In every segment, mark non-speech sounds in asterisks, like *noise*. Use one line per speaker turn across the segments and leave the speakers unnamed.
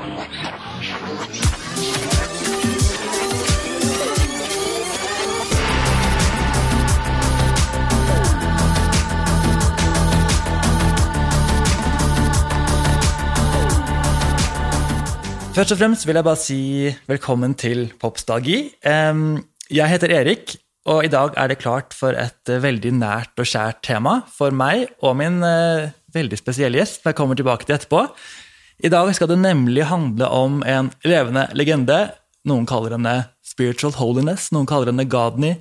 Først og fremst vil jeg bare si velkommen til Popsdagi. Jeg heter Erik, og i dag er det klart for et eh, veldig nært og kjært tema for meg og min eh, veldig spesielle gjest, som jeg kommer tilbake til etterpå. I dag skal det nemlig handle om en levende legende. Noen kaller henne spiritual holiness, noen kaller henne Godney.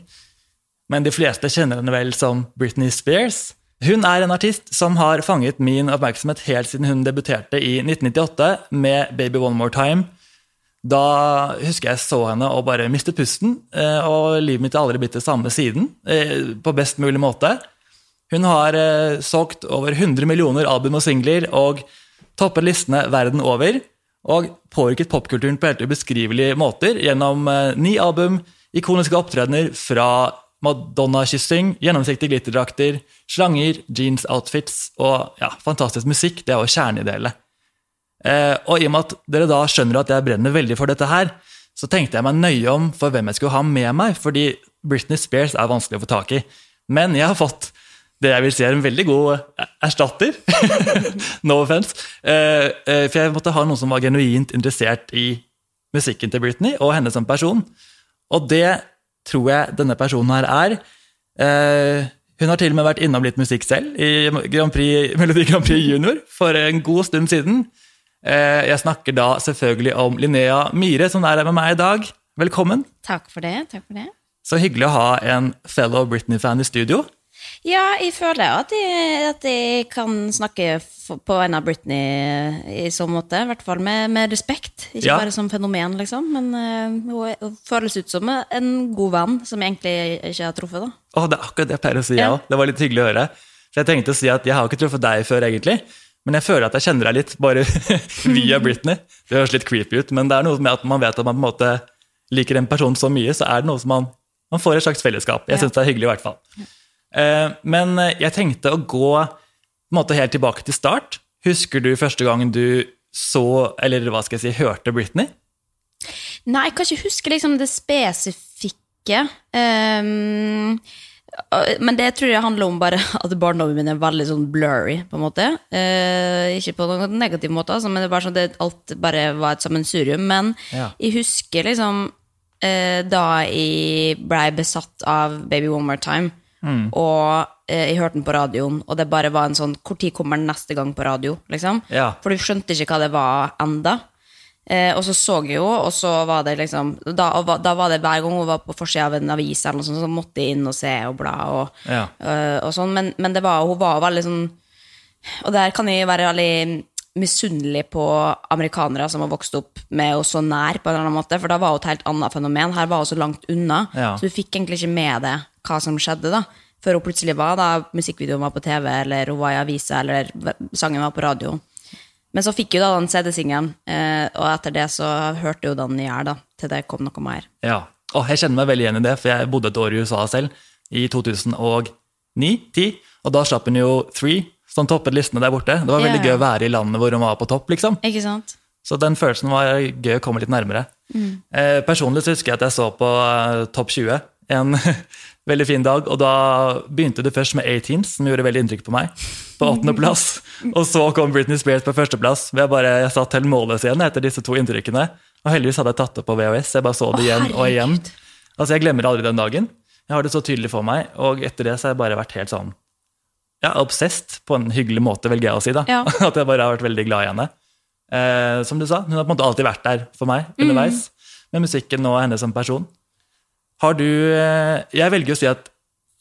Men de fleste kjenner henne vel som Britney Spears. Hun er en artist som har fanget min oppmerksomhet helt siden hun debuterte i 1998 med Baby One More Time. Da husker jeg så henne og bare mistet pusten, eh, og livet mitt har aldri blitt det samme siden. eh, På best mulig måte. Hun har eh, solgt over 100 millioner album og singler og toppet listene verden over. Og påvirket popkulturen på helt ubeskrivelige måter gjennom eh, ni album, ikoniske opptredener fra Madonna-kyssing, gjennomsiktige glitterdrakter, slanger, jeans-outfits og ja, fantastisk musikk. Det er jo kjernedelet. Eh, og i og med at dere da skjønner at jeg brenner veldig for dette her, så tenkte jeg meg nøye om for hvem jeg skulle ha med meg, fordi Britney Spears er vanskelig å få tak i. Men jeg har fått det jeg vil si er en veldig god eh, erstatter. *laughs* no offense. Eh, eh, for jeg måtte ha noen som var genuint interessert i musikken til Britney og henne som person. Og det tror jeg denne personen her er. Eh, hun har til og med vært innom litt musikk selv i Grand Prix, Melodi Grand Prix Junior for en god stund siden. Eh, jeg snakker da selvfølgelig om Linnea Myhre, som er her med meg i dag. Velkommen.
Takk for det. takk for det.
Så hyggelig å ha en fellow Britney-fan i studio.
Ja, jeg føler at jeg, at jeg kan snakke på vegne av Britney i så måte. I hvert fall med, med respekt. Ikke
Ja.
bare som fenomen, liksom. Men uh, hun er- føles ut som en god venn som jeg egentlig ikke har truffet. da.
Å, det er akkurat det jeg pleier å si,
Ja.
Det var litt hyggelig å høre. Så jeg tenkte å si at jeg har ikke truffet deg før, egentlig. Men jeg føler at jeg kjenner deg litt bare *laughs* via *laughs* Britney. Det høres litt creepy ut, men det er noe med at man vet at man på en måte liker en person så mye, så er det noe som man, man får et slags fellesskap. Jeg
Ja.
syns det er hyggelig, i hvert fall. Eh, men eh, jeg tenkte å gå måte helt tilbake til start. Husker du første gangen du så, eller hva skal jeg si, hørte Britney?
Nei, jeg kan ikke huske liksom det spesifikke. Øh, men det tror jeg handler om bare *laughs* at barndommen min er veldig sånn blurry, på en måte. Uh, ikke på noen negativ måte, altså, men det bare sånn at alt bare var et sammensurium. Men
Ja.
jeg husker liksom uh, da jeg blei besatt av Baby One More Time, og eh, jeg hørte den på radioen, og det bare var en sånn tid kommer den neste gang på radio? liksom?
Ja.
For du skjønte ikke hva det var enda. Eh, og så så jeg jo, og så var det liksom Da, da var det hver gang hun var på forsida av en avis, eller noe sånt, så måtte jeg inn og se og bla. Og,
Ja.
eh, og sånn, men, men det var, hun var veldig sånn Og der kan jeg være veldig misunnelig på amerikanere som har vokst opp med henne så nær, på en eller annen måte, for da var hun et helt annet fenomen. Her var hun så langt unna,
Ja.
så du fikk egentlig ikke med deg hva som skjedde. da Før hun plutselig var da musikkvideoen var på TV, eller hun var i avisa, eller sangen var på radio. Men så fikk hun da den CD-singelen, eh, og etter det så hørte hun den i hjel, da, til det kom noe mer.
Ja. Og jeg kjenner meg veldig igjen i det, for jeg bodde et år i USA selv, i 2009-10, og da slapp hun jo Three, som toppet listene der borte. Det var veldig
ja.
gøy å være i landet hvor hun var på topp, liksom.
Ikke sant?
Så den følelsen var gøy å komme litt nærmere.
Mm.
Eh, personlig så husker jeg at jeg så på eh, Topp 20 en *laughs* veldig fin dag, og da begynte det først med A-Teams, som gjorde veldig inntrykk på meg, på åttendeplass. *laughs* og så kom Britney Spears på førsteplass. Jeg, bare, jeg satt helt målløs igjen etter disse to inntrykkene. Og heldigvis hadde jeg tatt det på VHS. Jeg bare så det igjen og igjen. Altså, Jeg glemmer aldri den dagen. Jeg har det så tydelig for meg, og etter det så har jeg bare vært helt sånn ja, obsessed, på en hyggelig måte, velger jeg å si. da.
Ja. *laughs*
At jeg bare har vært veldig glad i henne. Eh, som du sa, hun har på en måte alltid vært der for meg underveis, med musikken og henne som person. Har du eh, Jeg velger å si at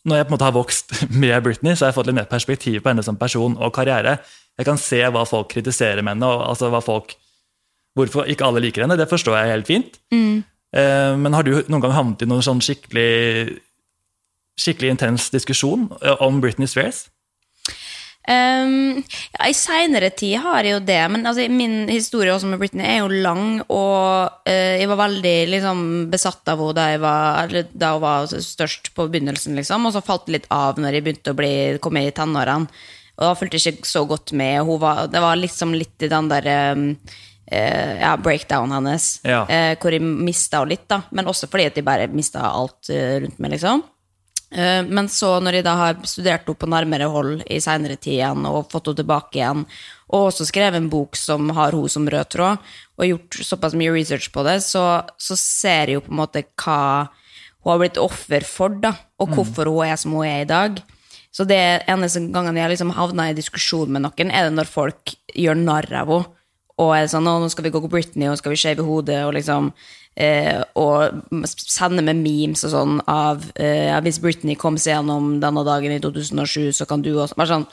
når jeg på en måte har vokst *laughs* med Britney, så har jeg fått litt mer perspektiv på henne som person og karriere. Jeg kan se hva folk kritiserer med henne, og altså hva folk Hvorfor ikke alle liker henne, det forstår jeg helt fint. Mm. men har du noen gang havnet i noen sånn skikkelig skikkelig intens diskusjon eh, om Britney Spears?
Um, ja, I seinere tid har jeg jo det, men altså, min historie også med Britney er jo lang. Og uh, jeg var veldig liksom, besatt av henne da, jeg var, da hun var størst på begynnelsen. Liksom, og så falt det litt av når jeg begynte å bli, komme i tenårene. Og da fulgte jeg ikke så godt med. Var, det var liksom litt i den der um, uh, ja, breakdown hennes.
Ja.
uh, hvor jeg mista henne litt, da. Men også fordi at jeg bare mista alt eh, rundt meg, liksom. Eh, Men så når jeg da har studert henne på nærmere hold i seinere tid igjen, og fått henne tilbake igjen, og også skrevet en bok som har henne som rød tråd, og gjort såpass mye research på det, så, så ser jeg jo på en måte hva hun har blitt offer for, da, og hvorfor hun er som hun er i dag. Så det eneste gangen jeg har liksom havna i diskusjon med noen, er det når folk gjør narr av henne. Og er sånn, nå skal vi gå på Britney, og skal vi shave hodet, og liksom eh, Og sende med memes og sånn av eh, Hvis Britney kom seg gjennom denne dagen i 2007, så kan du også Bare sånn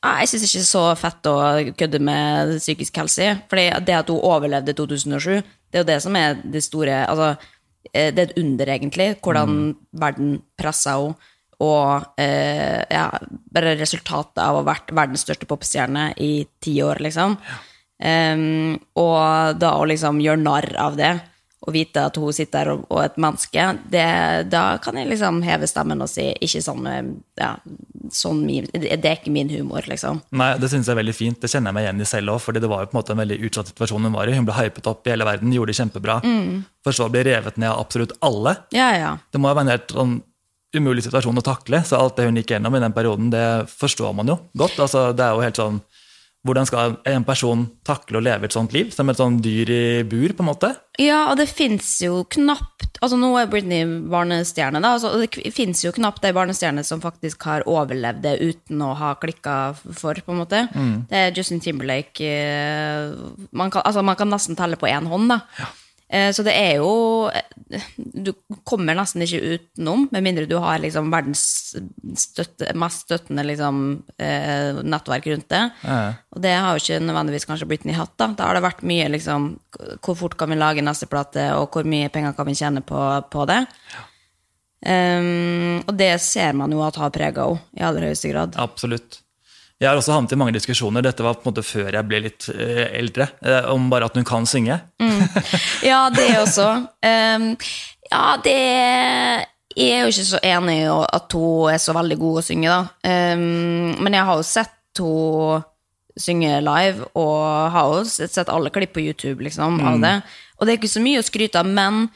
Jeg syns ikke det er så fett å kødde med psykisk helse. Fordi det at hun overlevde 2007, det er jo det som er det store Altså, eh, det er et under, egentlig, hvordan verden pressa henne. Og eh, ja, bare resultatet av å ha vært verdens største popstjerne i ti år, liksom. Em, og da å liksom gjøre narr av det, og vite at hun sitter der og, og et menneske, det, da kan jeg liksom heve stemmen og si ikke sånn ja, sånn min, det, er ikke min humor, liksom.
Nei, det synes jeg er veldig fint. Det kjenner jeg meg igjen i selv òg. fordi det var jo på en måte en veldig utsatt situasjon hun var i. Hun ble hypet opp i hele verden, gjorde det kjempebra. For så å bli revet ned av absolutt alle.
Ja, ja.
Det må jo være en helt sånn umulig situasjon å takle. Så alt det hun gikk gjennom i den perioden, det forstår man jo godt. Altså, det er jo helt sånn Hvordan skal en person takle å leve et sånt liv? Som et sånt dyr i bur, på en måte?
Ja, og det fins jo knapt Altså Nå er Britney barnestjerne, da. Altså, det fins jo knapt ei barnestjerne som faktisk har overlevd det uten å ha klikka for, på en måte. Det er Justin Timberlake eh, man kan, altså, man kan nesten telle på én hånd, da. Eh, Så det er jo eh, Du kommer nesten ikke utenom, med mindre du har liksom verdens støtte, mest støttende liksom, eh, nettverk rundt det.
Ja.
Og det har jo ikke nødvendigvis kanskje Britney hatt. da. Da har det vært mye liksom Hvor fort kan vi lage neste plate, og hvor mye penger kan vi tjene på, på det? Um, og det ser man jo at har prega henne i aller høyeste grad.
Absolutt. Jeg har også havnet i mange diskusjoner, dette var på en måte før jeg ble litt eh, eldre, eh, om bare at hun kan synge.
Ja, det også. Um, ja, det Jeg er jo ikke så enig i at hun er så veldig god å synge, da. Um, men jeg har jo sett hun synge live, og har jo sett sett alle klipp på YouTube liksom, av det. Og det er ikke så mye å skryte av, men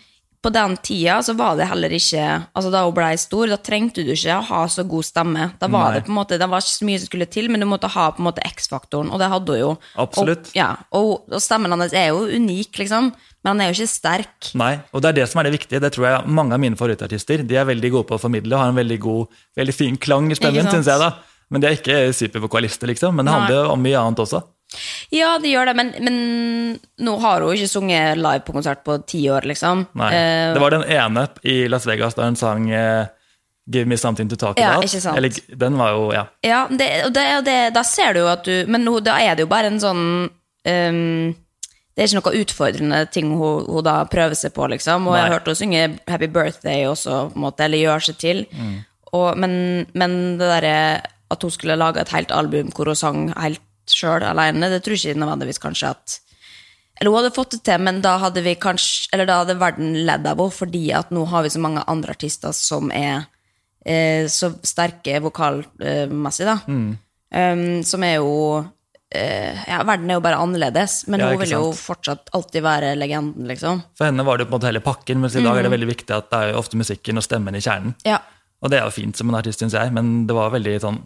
på den tida så var det heller ikke Altså Da hun blei stor, da trengte du ikke å ha så god stemme. Da var
Nei.
det på en måte Det var ikke så mye som skulle til, men du måtte ha på en måte X-faktoren, og det hadde hun jo.
Absolutt.
Og, ja, og, og stemmen hennes er jo unik, liksom, men han er jo ikke sterk.
Nei, og det er det som er det viktige. Det tror jeg mange av mine favorittartister de er veldig gode på å formidle og har en veldig god, veldig fin klang i stemmen, syns jeg. da. Men de er ikke supervokalister, liksom. Men det handler jo om mye annet også.
Ja, det gjør det, men, men nå har hun ikke sunget live på konsert på ti år, liksom.
Nei.
Eh,
Det var den ene i Las Vegas da hun sang eh, 'Give me something to talk
Ja,
about'.
ikke sant.
Eller, den var jo, ja.
Ja, det, det, det, da ser du jo at du Men nå- da er det jo bare en sånn um, Det er ikke noe utfordrende ting hun, hun da prøver seg på, liksom. Og jeg har hørt henne synge 'Happy Birthday' også, på en måte, eller gjøre seg til. Og, men, men det derre at hun skulle lage et helt album hvor hun sang helt sjøl alene, det tror jeg ikke nødvendigvis kanskje at Eller hun hadde fått det til, men da hadde vi kanskje Eller da hadde verden ledd av henne, fordi at nå har vi så mange andre artister som er eh, så sterke vokalmessig, da. Um, som er jo eh, Ja, verden er jo bare annerledes, men
Ja,
hun vil jo fortsatt alltid være legenden, liksom.
For henne var det på en måte hele pakken, mens i dag
Mm.
er det veldig viktig at det er jo ofte musikken og stemmen i kjernen.
Ja.
Og det er jo fint som en artist, syns jeg, men det var veldig sånn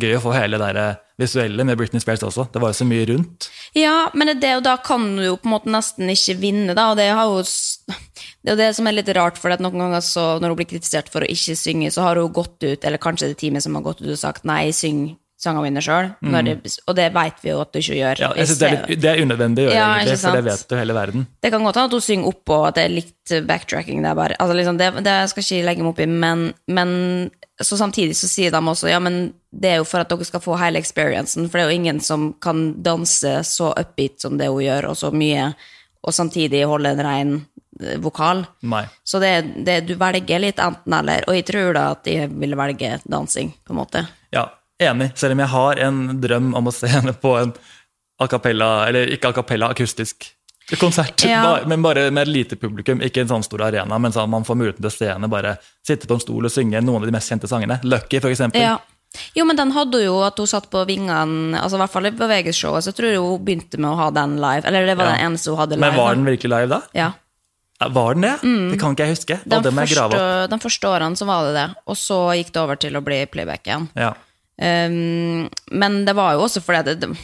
gøy å få hele det der eh, visuelle med Britney Spears også. Det var jo så mye rundt.
Ja, men det, er det, og da kan du jo på en måte nesten ikke vinne, da. Og det, har jo, det er jo det som er litt rart, for noen ganger så, når hun blir kritisert for å ikke synge, så har hun gått ut, eller kanskje det teamet som har gått ut og sagt nei, syng sangene mine sjøl. Og det vet vi jo at du ikke gjør.
Ja, jeg synes det, er litt, det er unødvendig å gjøre,
Ja,
egentlig, for det vet jo hele verden.
Det kan godt hende at hun synger oppå at det er litt backtracking. Det, er bare, altså liksom, det, det skal ikke legge meg opp i, men, men så samtidig så sier de også ja, men det er jo for at dere skal få hele experiencen, for det er jo ingen som kan danse så upbeat som det hun gjør, og så mye, og samtidig holde en ren eh, vokal.
Nei.
Så det, det, du velger litt enten-eller, og jeg tror da at jeg vil velge dansing, på en måte.
Ja, enig. Selv om jeg har en drøm om å se henne på en a cappella, eller ikke a cappella, akustisk konsert,
Ja.
bare- men bare med et lite publikum, ikke en sånn stor arena, men sånn at man får muligheten til å se henne bare sitte på en stol og synge noen av de mest kjente sangene. Lucky, for eksempel.
Ja. Jo, men den hadde jo at hun satt på vingene, altså i hvert fall i bevegelsesshowet, så jeg tror hun begynte med å ha den live. Eller det var
Ja.
den eneste hun hadde live.
Men var den virkelig live da?
Ja.
Var den det? Det kan ikke jeg huske. Den, grave
første,
opp.
de første årene så var det det, og så gikk det over til å bli playback igjen.
Ja.
Um, men det var jo også fordi det, det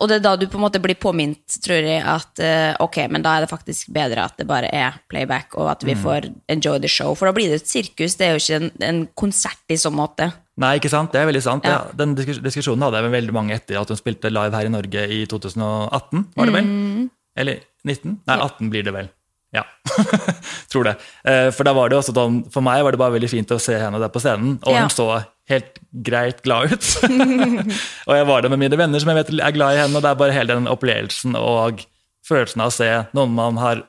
Og det er da du på en måte blir påminnet, tror jeg, at uh, ok, men da er det faktisk bedre at det bare er playback, og at
Mm.
vi får enjoy the show. For da blir det et sirkus, det er jo ikke en, en konsert i så måte.
Nei, ikke sant? Det er veldig sant.
Ja.
Den diskus- diskusjonen hadde jeg med veldig mange etter at hun spilte live her i Norge i 2018, var det vel?
Mm.
Eller 19? Nei, 18 blir det vel. Ja, *laughs* tror det. Eh, For da var det også sånn, for meg var det bare veldig fint å se henne der på scenen, og
Ja.
hun så helt greit glad ut. *laughs* og jeg var der med mine venner som jeg vet er glad i henne, og det er bare hele den opplevelsen og følelsen av å se noen man har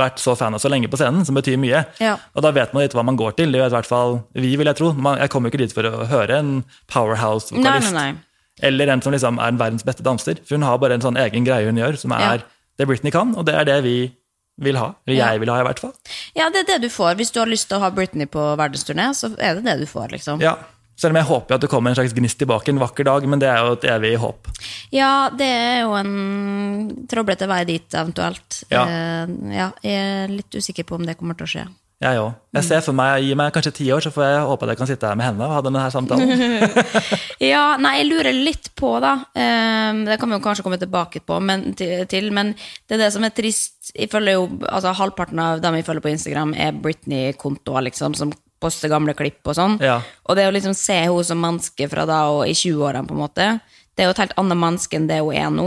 vært så fan av så lenge på scenen, som betyr mye.
Ja.
Og da vet man litt hva man går til. Det vet i hvert fall vi, vil jeg tro. Man, jeg kommer jo ikke dit for å høre en powerhouse-vokalist. Eller en som liksom er en verdens beste danser. For hun har bare en sånn egen greie hun gjør, som er
Ja.
det Britney kan, og det er det vi vil ha. Eller jeg vil ha, i hvert fall.
Ja, det er det du får. Hvis du har lyst til å ha Britney på verdensturné, så er det det du får, liksom.
Ja. Selv om jeg håper at det kommer en slags gnist tilbake en vakker dag, men det er jo et evig håp.
Ja, det er jo en trøblete vei dit, eventuelt.
Ja.
Eh, ja, jeg er litt usikker på om det kommer til å skje.
Jeg òg. Jeg ser for meg, Gi meg kanskje ti år, så får jeg håpe at jeg kan sitte her med henne og ha denne her samtalen. *laughs*
Ja, nei, jeg lurer litt på, da. Eh, det kan vi jo kanskje komme tilbake på, men, til, men det er det som er trist. Jeg følger jo, altså Halvparten av dem jeg følger på Instagram, er Britney-kontoer, liksom, som poster gamle klipp og sånn.
Ja.
Og det å liksom se henne som menneske fra da og i 20-årene, på en måte, det er jo et helt annet menneske enn det hun er nå.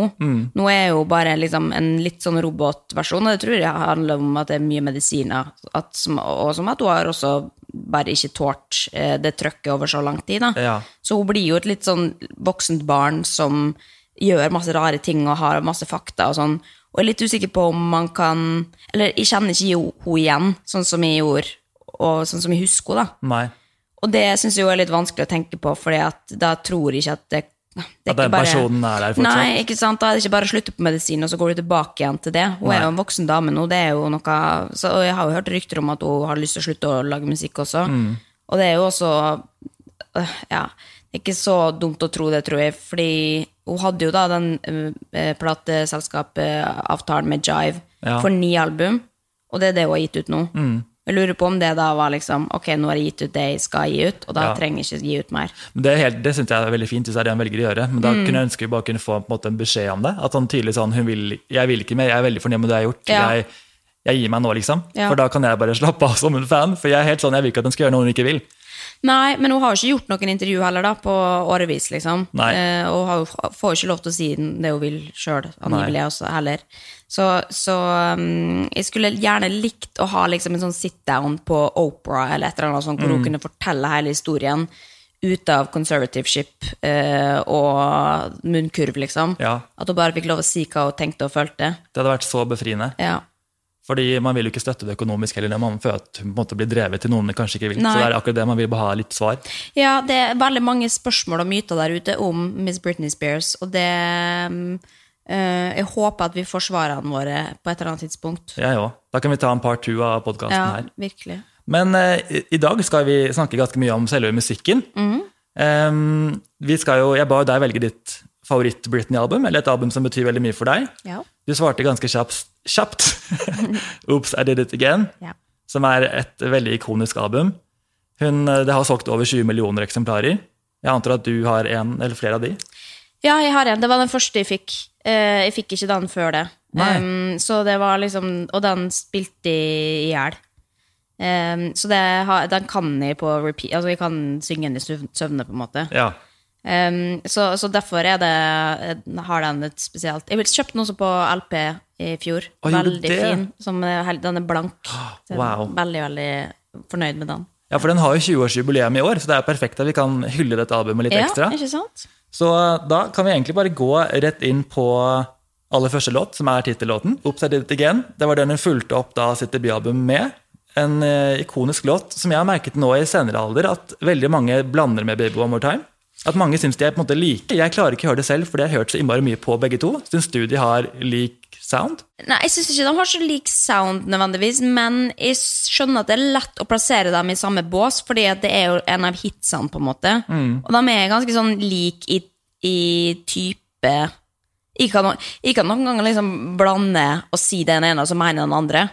Nå er hun bare liksom en litt sånn robotversjon, og det tror jeg handler om at det er mye medisiner, at, og som at hun har også bare ikke tålt eh, det trøkket over så lang tid. da.
Ja.
Så hun blir jo et litt sånn voksent barn som gjør masse rare ting og har masse fakta og sånn. Og jeg er litt usikker på om man kan Eller jeg kjenner ikke henne igjen, sånn som jeg gjorde, og sånn som jeg husker henne. da.
Nei.
Og det syns jeg jo er litt vanskelig å tenke på, for da tror jeg ikke at det, det
At den
bare-
personen er der fortsatt.
Nei, ikke sant? Da er det ikke bare å slutte på medisin, og så går du tilbake igjen til det. Hun
Nei.
er jo en voksen dame nå, det er jo noe så, jeg har jo hørt rykter om at hun har lyst til å slutte å lage musikk også.
Mm.
Og det er jo også øh, Ja, det er ikke så dumt å tro det, tror jeg, fordi hun hadde jo da den uh, plateselskapavtalen med Jive
Ja.
for ni album, og det er det hun har gitt ut nå.
Mm.
Jeg lurer på om det da var liksom Ok, nå har jeg gitt ut det jeg skal gi ut, og da
Ja.
trenger jeg ikke gi ut mer.
Men Det, helt- det syns jeg er veldig fint, hvis det er det han velger å gjøre. Men da
Mm.
kunne jeg ønske vi bare kunne få på en, måte, en beskjed om det. At han tydelig sånn, hun vil, jeg vil ikke mer, jeg er veldig fornøyd med det jeg har gjort.
Ja.
Jeg, jeg gir meg nå, liksom.
Ja.
For da kan jeg bare *laughs* slappe av som en fan. For jeg er helt sånn, jeg vil ikke at hun skal gjøre noe hun ikke vil.
Nei, men hun har jo ikke gjort noen intervju heller, da, på årevis, liksom. Eh, og har, får jo ikke lov til å si det hun vil sjøl, angivelig også, heller. Så, så um, jeg skulle gjerne likt å ha liksom en sånn sit-down på Opera, eller et eller annet sånt, hvor
Mm.
hun kunne fortelle hele historien ute av conservativeship eh, og munnkurv, liksom.
Ja.
At hun bare fikk lov å si hva hun tenkte og følte.
Det hadde vært så befriende.
Ja.
Fordi man vil jo ikke støtte det økonomisk heller, man føler at hun på en måte blir drevet til noen man kanskje ikke vil.
Nei.
Så det er akkurat det man vil bare ha litt svar.
Ja, det er veldig mange spørsmål og myter der ute om Miss Britney Spears, og det eh, Jeg håper at vi får svarene våre på et eller annet tidspunkt.
Jeg òg. Da kan vi ta en par two av podkasten
Ja,
her.
virkelig.
Men eh, i, dag skal vi snakke ganske mye om selve musikken.
Mhm.
Um, vi skal jo, Jeg ba deg velge ditt favoritt-Britney-album, eller et album som betyr veldig mye for deg.
Ja.
Du svarte ganske kjapt, kjapt. *laughs* Oops, I did it again.
Ja.
Som er et veldig ikonisk album. Hun, eh, det har solgt over 20 millioner eksemplarer. Jeg antar at du har en eller flere av de?
ja, jeg har en. Det var den første jeg fikk. Eh, jeg fikk ikke den før det. Um, så det var liksom Og den spilte i hjel. Um, så det den kan jeg på repeat. Altså jeg kan synge den i søvne, på en måte.
Ja.
Um, så, så derfor er det, har den et spesielt Jeg kjøpte den også på LP i fjor.
Å,
veldig
det?
fin. Som den er blank. Så jeg er Veldig, veldig fornøyd med den.
ja, for den har jo 20-årsjubileum i år, så det er perfekt at vi kan hylle dette albumet litt ekstra.
Ja, ikke sant?
Så da kan vi egentlig bare gå rett inn på aller første låt, som er tittellåten. Det var den hun fulgte opp da sitt debutalbum med. En eh, ikonisk låt som jeg har merket nå i senere alder at veldig mange blander med Baby One More Time. At mange syns de er på en måte like. Jeg klarer ikke å høre det selv, fordi jeg har hørt så innmari mye på begge to. Syns du de har lik sound?
Nei, jeg syns ikke de har så lik sound nødvendigvis, men jeg skjønner at det er lett å plassere dem i samme bås, fordi det er jo en av hitsene, på en måte. Og de er ganske sånn lik i, i type Jeg kan, jeg kan noen ganger liksom blande og si det ene og så mene den andre.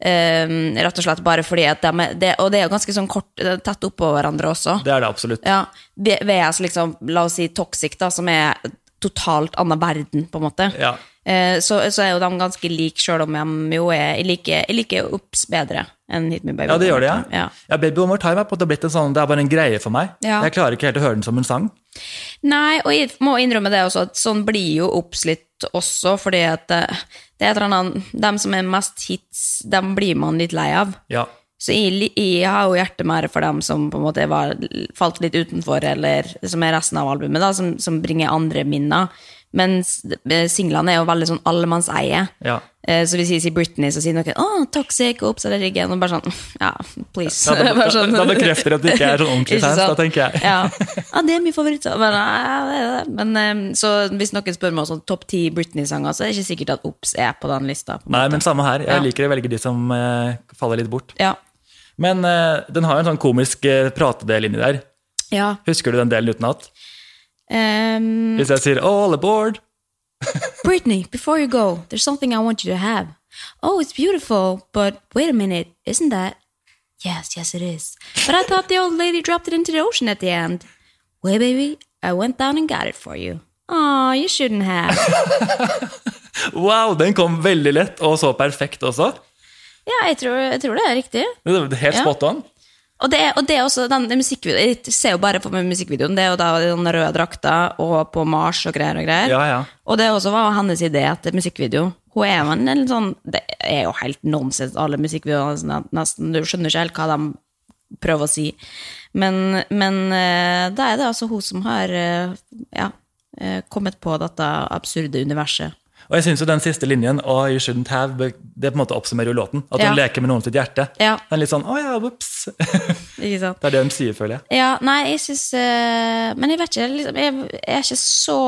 Ehm, rett og slett bare fordi at de det, Og det er jo ganske sånn kort, tett oppå hverandre også.
Det er det absolutt.
Ja, VS liksom, la oss si Toxic, da, som er totalt annen verden, på en måte.
Ja.
Uh, så, så er jo de ganske like, sjøl om de jo er Jeg liker, ups bedre enn Hit Me Baby.
Ja, det gjør det, ja.
ja.
ja. Baby One More Time er på en måte blitt en sånn, det er bare en greie for meg.
Ja.
Jeg klarer ikke helt å høre den som en sang.
Nei, og jeg må innrømme det også, at sånn blir jo ups litt også, fordi at eh, det er et eller annet Dem som er mest hits, dem blir man litt lei av.
Ja.
Så jeg, jeg har jo hjertet mer for dem som på en måte var, falt litt utenfor, eller som er resten av albumet, da, som, som bringer andre minner. Mens eh, singlene er jo veldig sånn allemannseie.
Ja.
Eh, Så hvis jeg sier Britney, så sier noen 'Å, toxic', ops, eller riggen. Og bare sånn *laughs* Ja, please.
Da, da, *laughs*
sånn-
da bekrefter det at det ikke er sånn ordentlig fans,
sånn.
da tenker jeg.
Ja. ja, det er min favoritt. Men, ja, det er det. men eh, så hvis noen spør meg om sånn topp ti Britney-sanger, så er det ikke sikkert at Ops er på den lista. på
Nei, men samme her. Jeg
Ja.
liker å velge de som uh, faller litt bort.
Ja.
Men uh, den har jo en sånn komisk uh, pratedel inni der.
ja.
Husker du den delen utenat?
Um,
Hvis jeg sier 'all aboard', *laughs*
Britney, before you go, there's something I want you to have. Oh, it's beautiful, but wait a minute, isn't that? Yes, yes, it is. But I thought the old lady dropped it into the ocean at the end. Wait, baby, I went down and got it for you. Aw, you shouldn't have. *laughs*
Wow, den kom veldig lett, og så perfekt også.
ja, jeg tror, jeg tror det er riktig.
Det Helt spot on.
Og det, og det er også den musikkvideoen Jeg ser jo bare meg musikkvideoen. Det er jo da den røde drakta og på Mars og greier og greier.
Ja, ja.
Og det også var hennes idé til musikkvideo. Hun er jo en, en sånn Det er jo helt nonsens, alle musikkvideoene sånn nesten. Du skjønner ikke helt hva de prøver å si. Men, men eh, da er det altså hun som har eh, ja, eh, kommet på dette absurde universet.
Og jeg synes jo den siste linjen, oh, you shouldn't have, det på en måte oppsummerer jo låten. At hun
Ja.
leker med noen sitt hjerte.
Ja.
Den er litt sånn 'å ja, ops'. *laughs*
Ikke sant?
det er det hun sier, føler jeg.
Ja, nei, jeg syns uh, Men jeg vet ikke, liksom, jeg, jeg er ikke så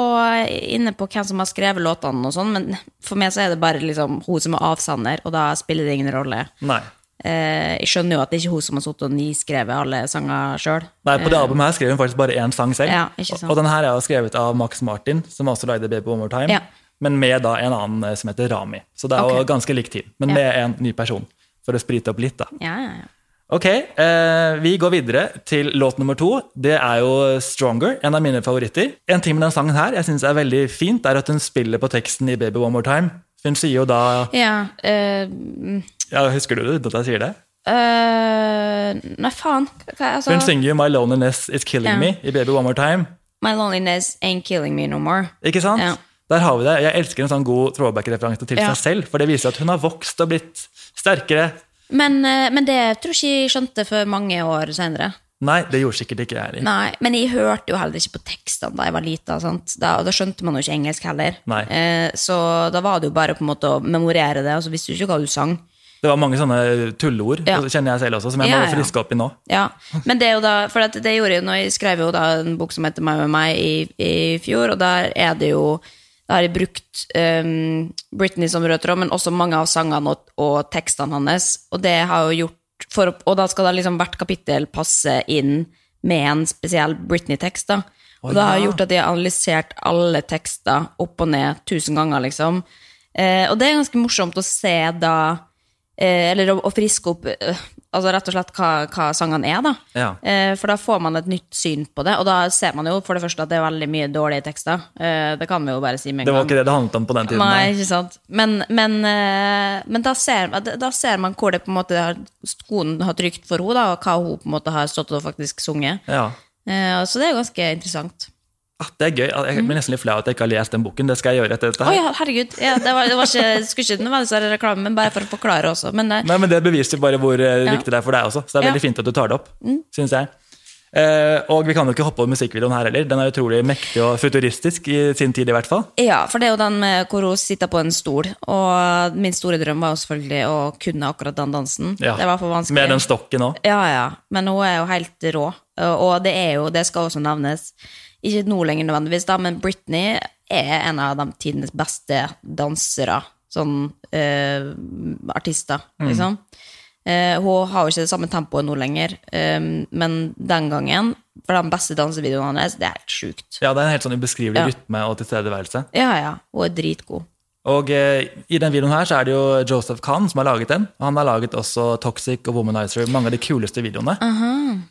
inne på hvem som har skrevet låtene og sånn, men for meg så er det bare liksom hun som er avsender, og da spiller det ingen rolle.
Nei.
Uh, jeg skjønner jo at det er ikke hun som har sittet og nyskrevet alle sanger sjøl.
Nei, På det albumet her skrev hun faktisk bare én sang selv.
Ja, sant.
Og den her er jo skrevet av Max Martin, som også lagde Baby One More Time.
Ja.
Men med da en annen eh, som heter Rami. Så det er jo ganske likt tid, men med en ny person. For å sprite opp litt, da.
Ja, ja, ja.
Ok, eh, vi går videre til låt nummer to. Det er jo Stronger, en av mine favoritter. En ting med den sangen her jeg synes er veldig fint, er at hun spiller på teksten i Baby One More Time. Hun sier jo da
ja uh,
ja, Husker du det, at jeg sier det?
Uh, Nei, faen. Hva, altså,
Hun synger jo My Loneliness Is Killing
yeah.
Me i Baby One More Time.
My loneliness ain't killing me no more.
Ikke sant?
Ja.
Der har vi det. Jeg elsker en sånn god throwback-referanse til
Ja.
seg selv, for det viser at hun har vokst og blitt sterkere.
Men, eh, men det tror ikke jeg skjønte før mange år senere.
Nei, det gjorde sikkert ikke jeg heller.
Men jeg hørte jo heller ikke på tekstene da jeg var lita. Da, og da skjønte man jo ikke engelsk heller. Eh, så da var det jo bare på en måte å memorere det, og så visste du ikke hva du sang.
Det var mange sånne tulleord,
Ja.
kjenner jeg selv også, som jeg må
Ja, ja.
friske opp i nå.
Ja, Men det er jo da, for det gjorde jeg når jeg skrev jo da en bok som heter Meg med meg i, i fjor, og der er det jo da har jeg brukt um, Britney som rød tråd, men også mange av sangene og, og tekstene hans. Og det har jo gjort for, Og da skal da liksom hvert kapittel passe inn med en spesiell Britney-tekst. da. Og det har gjort at jeg har analysert alle tekster opp og ned tusen ganger, liksom. Eh, og det er ganske morsomt å se da eh, Eller å, å friske opp eh, altså rett og slett hva, hva sangene er, da.
Ja.
Eh, for da får man et nytt syn på det, og da ser man jo for det første at det er veldig mye dårlige tekster. Eh, det kan vi jo bare si med en
Det var
gang.
ikke det det handlet om på den tiden.
Nei, ikke sant. Men, men, eh, men da, ser, da ser man hvor det på en måte har, skoen har trykt for henne, da, og hva hun på en måte har stått og faktisk sunget.
Ja.
Så det er ganske interessant.
Ah, det er gøy. Jeg blir nesten litt flau at jeg ikke har lest den boken. Det skal jeg gjøre etter dette. her.
Oh, ja, herregud. Ja, det, var, det var ikke, skulle ikke nødvendigvis reklame, men bare for å forklare også. Men eh,
Nei, men Det beviser bare hvor eh,
Ja.
viktig det er for deg også. Så det er.
Mm.
veldig fint at du tar det opp, synes jeg. Eh, og vi kan jo ikke hoppe over musikkvideoen her heller. Den er utrolig mektig og futuristisk i sin tid, i hvert fall.
Ja, for det er jo den med hvor hun sitter på en stol. Og min store drøm var jo selvfølgelig å kunne akkurat den dansen.
Ja.
Det var for vanskelig.
Med den stokken òg.
Ja, ja. Men hun er jo helt rå. Og det er jo, det skal også nevnes, ikke nå lenger nødvendigvis, da, men Britney er en av de tidenes beste dansere sånn eh, artister, liksom. Eh, hun har jo ikke det samme tempoet nå lenger, eh, men den gangen, for de beste dansevideoene hennes, det er helt sjukt.
Ja, det er en helt sånn ubeskrivelig
Ja.
rytme og tilstedeværelse.
Ja, ja. Hun er dritgod.
Og eh, i den videoen her så er det jo Joseph Kahn som har laget den. Og han har laget også Toxic og Womanizer, mange av de kuleste videoene.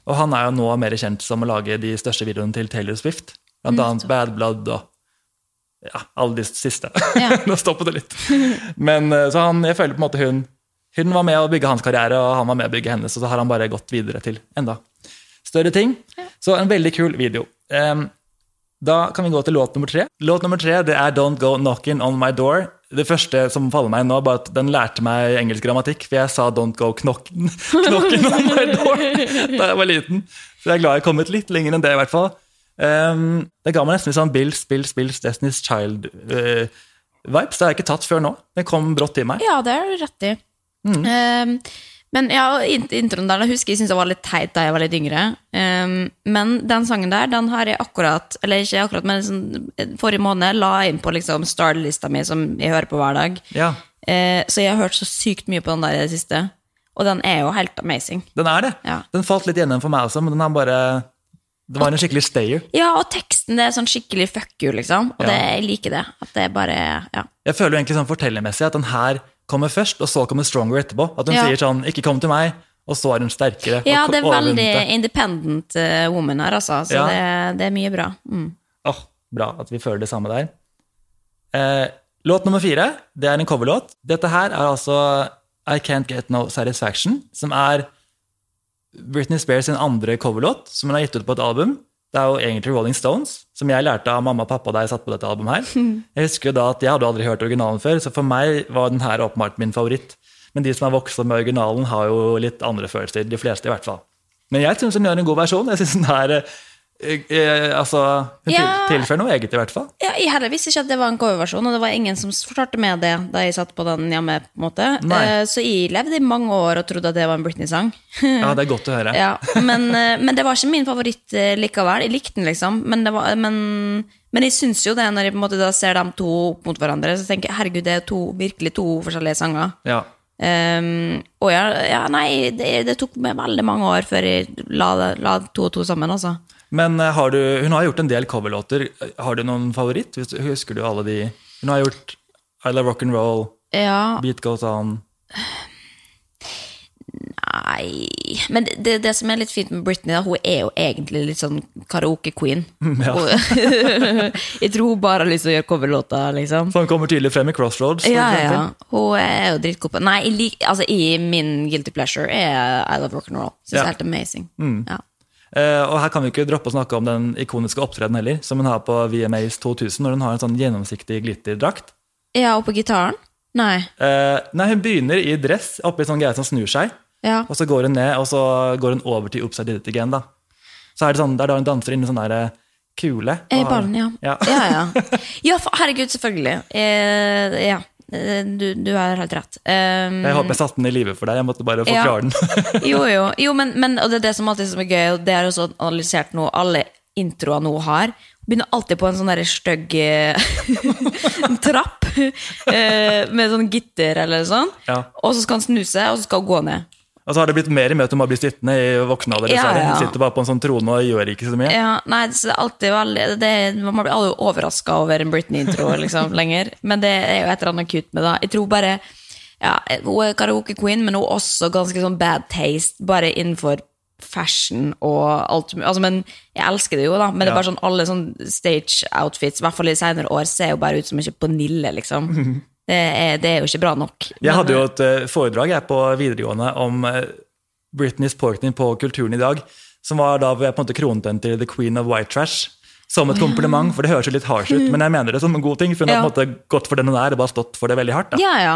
Og han er jo nå mer kjent som å lage de største videoene til Taylor Swift. Blant annet Bad Blood og ja, alle de siste.
Ja. *laughs*
nå stoppet det litt. Men eh, så han, jeg føler på en måte hun Hun var med å bygge hans karriere, og han var med å bygge hennes, og så har han bare gått videre til enda større ting. Så en veldig kul video. Em, da kan vi gå til låt nummer tre. Låt nummer tre det er Don't Go Knocking On My Door. Det første som faller meg nå, bare at den lærte meg engelsk grammatikk, for jeg sa Don't Go Knocking, *laughs* knocking On My Door *laughs* da jeg var liten. Så jeg er glad jeg er kommet litt lenger enn det, i hvert fall. Um, det ga meg nesten litt sånn Bills, Bills, Bills, Destiny's Child-vibes. det har jeg ikke tatt før nå. Den kom brått til meg.
Ja, det har du rett i. Um, men ja, introen der, jeg husker jeg syntes det var litt teit da jeg var litt yngre. Um, men den sangen der, den har jeg akkurat, eller ikke akkurat, men liksom, forrige måned la jeg inn på liksom Star-lista mi, som jeg hører på hver dag.
Ja,
Uh, så jeg har hørt så sykt mye på den der i det siste. Og den er jo helt amazing.
den er det.
Ja.
Den falt litt gjennom for meg også, men den har bare Det var en skikkelig stayer.
Ja, og teksten det er sånn skikkelig fuck you, liksom. Og
Ja.
det, jeg liker det. At det er bare Ja.
Jeg føler jo egentlig sånn fortellermessig at den her kommer først, og så kommer Stronger etterpå. At hun
Ja.
sier sånn 'ikke kom til meg', og så er hun sterkere.
ja, det er veldig independent eh, woman her, altså. Så
Ja.
det, det er mye bra. Mm.
Åh, bra at vi føler det samme der. Eh, låt nummer fire det er en coverlåt. Dette her er altså I Can't Get No Satisfaction, som er Britney Spears sin andre coverlåt, som hun har gitt ut på et album. Det er jo egentlig Rolling Stones, som jeg lærte av mamma og pappa da jeg satt på dette albumet her. *laughs* Jeg husker jo da at jeg hadde aldri hørt originalen før, så for meg var den her åpenbart min favoritt. Men de som har vokst opp med originalen, har jo litt andre følelser. De fleste, i hvert fall. Men jeg syns den gjør en god versjon. Jeg synes den her eh, altså, Hun
Ja.
tilfører noe eget, i hvert fall.
Ja, jeg heller visste ikke at det var en coverversjon, og det var ingen som fortalte meg det da jeg satt på den hjemme. på en måte. Eh, Så jeg levde i mange år og trodde at det var en Britney-sang.
Ja, det er godt å høre. *laughs*
Ja, men, eh, men det var ikke min favoritt eh, likevel. Jeg likte den, liksom. Men, det var, men, men jeg syns jo det, når jeg på en måte ser dem to opp mot hverandre, så tenker jeg herregud, det er to, virkelig to forskjellige sanger.
Ja.
Um, og ja, ja, nei, det, det tok meg veldig mange år før jeg la, la to og to sammen, altså.
Men eh, har du, hun har gjort en del coverlåter. Har du noen favoritt? Husker du alle de Hun har gjort I Love Rock'n'Roll,
Ja,
Beat Goes On
nei Men det, det, det som er litt fint med Britney, da, hun er jo egentlig litt sånn karaoke-queen. *laughs*
ja. *laughs*
Jeg tror hun bare har lyst til å gjøre coverlåter, liksom.
Som kommer tydelig frem i Crossroads.
Ja, ja. Hun er jo dritgod på Nei, jeg lik, altså, i min guilty pleasure er I Love Rock'n'Roll. Syns det er helt amazing. Ja.
Eh, og her kan vi ikke droppe å snakke om den ikoniske opptredenen heller, som hun har på VMAs 2000, når hun har en sånn gjennomsiktig glitterdrakt.
ja, og på gitaren? Nei.
Eh, nei, hun begynner i dress, oppi sånn greie som snur seg,
Ja.
og så går hun ned, og så går hun over til Upside Did It Again, da. Så er det sånn, det er da hun danser inn i sånn der eh, kule.
I ballen, ja.
Ja.
ja, ja. *laughs* Ja, for, herregud, selvfølgelig. Eh, ja. Eh, Du, du er helt rett. Um,
Jeg håper jeg satte den i live for deg, jeg måtte bare
Ja.
forklare den. *laughs*
jo, jo. jo men, men, og det er det som alltid er gøy, og det er også analysert noe alle introer nå har. Begynner alltid på en sånn stygg eh, *laughs* trapp eh, med sånn gitter eller sånn.
Ja.
Og så skal han snu seg, og så skal han gå ned.
Og så har det blitt mer med at du må bli sittende i voksen alder.
Ja, ja.
Hun sitter bare på en sånn trone og gjør ikke så mye.
Ja, nei, det er alltid veldig det, Man blir aldri overraska over en Britney-intro *laughs* liksom, lenger. Men det er jo et eller annet kutt med det. Jeg tror bare ja, Hun er karaoke-queen, men hun er også ganske sånn bad taste, bare innenfor fashion og alt. Altså, men jeg elsker det jo, da. Men det er bare sånn alle sånn stage outfits, i hvert fall i senere år, ser jo bare ut som ikke på Nille, liksom. *laughs* Det er, det jo ikke bra nok.
Jeg hadde jo et eh, foredrag jeg på videregående om Britney's Britney Porkney på Kulturen i dag, som var da på en måte kronet til The Queen of White Trash. Som et kompliment, for det høres jo litt harsh ut, men jeg mener det som en god ting. For hun har på en måte gått for den hun er, og bare stått for det veldig hardt. da.
Ja, ja.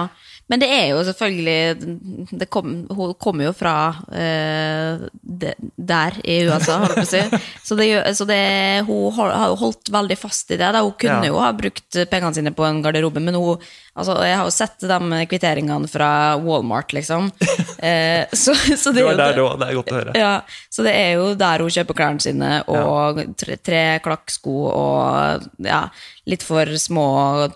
Men det er jo selvfølgelig det kom, Hun kommer jo fra uh, de, der i USA, holdt på å si. *laughs* Så, det, så det, hun har, har jo holdt veldig fast i det. Da. Hun kunne
Ja.
jo ha brukt pengene sine på en garderobe, men hun, altså, jeg har jo sett de kvitteringene fra Walmart, liksom. *laughs* Eh, så, så det er jo
der
det.
det er godt å høre.
Ja, så det er jo der hun kjøper klærne sine, og tre, tre klakksko og ja, litt for små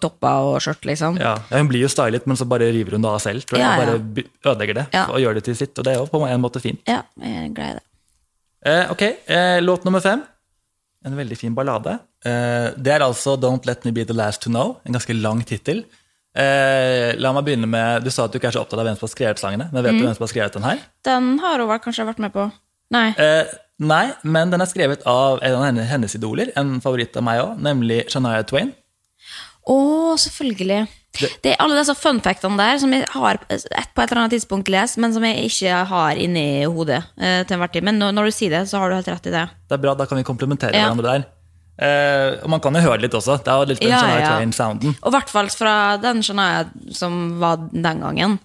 topper og skjørt, liksom.
Ja, Hun blir jo stylet, men så bare river hun det av selv. tror jeg,
Ja,
og. Bare ødelegger det og gjør det til sitt. Og det er jo på en måte fint.
Ja, jeg greier det.
Eh, ok, eh, låt nummer fem. En veldig fin ballade. Eh, det er altså Don't Let Me Be The Last To Know. En ganske lang tittel. Eh, la meg begynne med, Du sa at du ikke er så opptatt av hvem som har skrevet sangene. Men vet
Mm.
du hvem som har skrevet den her?
Den har hun kanskje vært med på? Nei.
Eh, nei, men den er skrevet av en av hennes, idoler, en favoritt av meg òg, nemlig Shania Twain.
Å, selvfølgelig. Det, er alle disse fun factene der som jeg har et, på et eller annet tidspunkt lest, men som jeg ikke har inni hodet eh, til enhver tid. Men når, når du sier det, så har du helt rett i det.
Det er bra, Da kan vi komplementere
Ja.
hverandre der. Eh, og man kan jo høre litt også. Det er jo litt den
Ja,
Shania
ja.
Twain-sounden.
Og i hvert fall fra den Shania som var den gangen.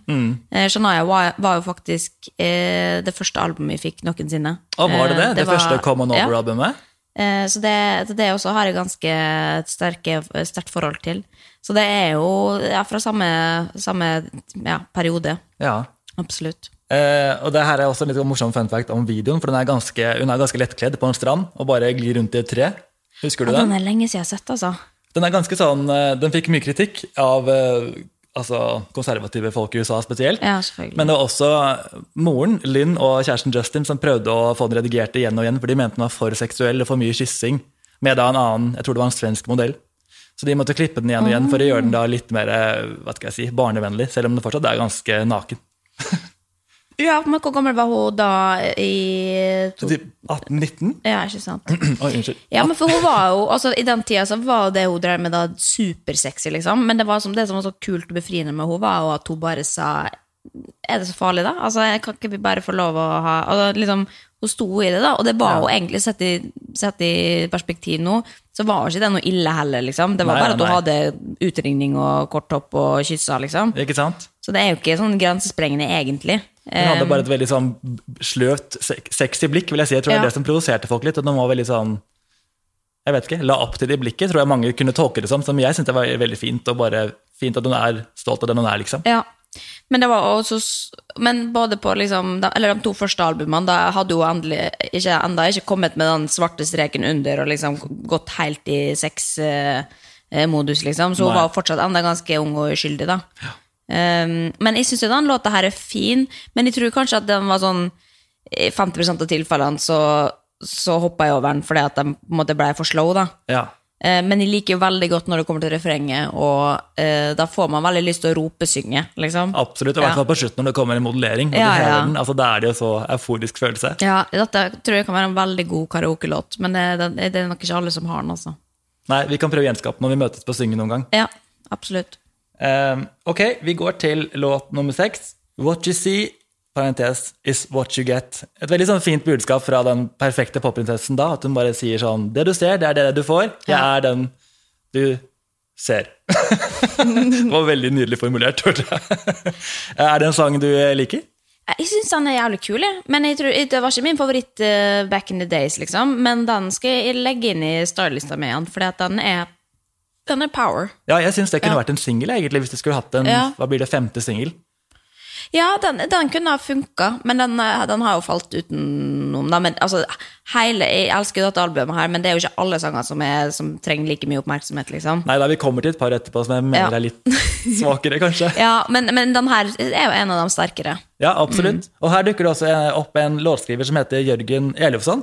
Eh, Shania var, var jo faktisk eh, det første albumet vi fikk noensinne.
Og var det det? Det,
var-
første var,
Common.
Over-albumet?
Eh, Så det, det også har jeg ganske sterke, sterkt forhold til. Så det er jo ja, fra samme, samme ja, periode.
Ja.
Absolutt.
Uh, og det her er også en litt morsom fun fact om videoen, for den er ganske, hun er ganske lettkledd på en strand og bare glir rundt i et tre. Husker du
Ja, den
den?
er lenge siden jeg har sett, altså.
Den er ganske sånn, eh, den fikk mye kritikk av eh, altså, konservative folk i USA spesielt.
Ja, selvfølgelig.
Men det var også moren, Lynn, og kjæresten Justin som prøvde å få den redigert igjen og igjen, for de mente den var for seksuell og for mye kyssing, med da en annen, jeg tror det var en svensk modell. Så de måtte klippe den igjen og igjen for å gjøre den da litt mer eh, hva skal jeg si, barnevennlig, selv om den fortsatt er ganske naken. *laughs*
Ja, men hvor gammel var hun da i to...
18-19?
Ja, ikke sant. *clears throat*
Oi, unnskyld.
Ja, men for hun var jo, altså I den tida så var det hun drev med, da supersexy, liksom. Men det, var som, det som var så kult og befriende med henne, var jo at hun bare sa Er det så farlig, da? Altså, Kan ikke vi bare få lov å ha altså, liksom, Hun sto i det, da. Og det var jo egentlig, sett i, sett i perspektiv nå, så var ikke det noe ille heller, liksom. Det var
Nei,
bare at hun hadde utringning og kort topp og kyssa, liksom.
Ikke sant?
Så det er jo ikke sånn grensesprengende, egentlig.
Hun hadde bare et veldig sånn sløvt, sexy blikk, vil jeg si. Jeg tror det er det som provoserte folk litt. og den var veldig sånn jeg vet ikke, La opp til det blikket, tror jeg mange kunne tolke det som. Som jeg syntes det var veldig fint, og bare fint at hun er stolt av den hun er, liksom.
Ja. Men det var også Men både på liksom de, Eller de to første albumene, da hadde hun endelig ikke, enda ikke kommet med den svarte streken under og liksom gått helt i sexmodus, liksom. Så hun
Nei.
var fortsatt enda ganske ung og uskyldig, da. Um, men jeg syns jo den låta her er fin, men jeg tror kanskje at den var sånn I 50% av tilfellene så, så hoppa jeg over den fordi at den på en måte ble for slow, da.
Ja.
Eh, Men jeg liker jo veldig godt når det kommer til refrenget, og eh, da får man veldig lyst til å ropesynge, liksom.
Absolutt. og I hvert fall på slutten når det kommer en modellering.
Ja, ja.
den, altså Da er det jo så euforisk følelse.
Ja, dette tror jeg kan være en veldig god karaokelåt, men det, det, det er nok ikke alle som har den, altså.
Nei, Vi kan prøve å gjenskape når vi møtes på å synge noen gang.
Ja, absolutt.
Um, ok, vi går til låt nummer seks. What you see, parentes, is what you get. Et veldig sånn fint budskap fra den perfekte popprinsessen da, at hun bare sier sånn Det du ser, det er det du får. Jeg er den du ser. *laughs* det var veldig nydelig formulert, hørte jeg. *laughs* er det en sang du liker?
Jeg syns den er jævlig kul, jeg. men jeg tror, det var ikke min favoritt uh, back in the days, liksom. Men den skal jeg legge inn i starlista mi igjen, for den er, den er power.
Ja, jeg syns det kunne
Ja.
vært en singel, egentlig, hvis du skulle hatt en
Ja.
hva blir det, femte singel.
Ja, den, den kunne ha funka, men den, eh, den har jo falt utenom. Men, altså, hele, jeg elsker dette albumet, her, men det er jo ikke alle sanger som, er, som trenger like mye oppmerksomhet. liksom.
Nei da, vi kommer til et par etterpå som jeg mener
Ja.
er litt svakere, kanskje. *laughs*
Ja, men, men den her er jo en av de sterkere.
Ja, absolutt.
Mm.
Og her dukker det også opp en låtskriver som heter Jørgen Elofsson.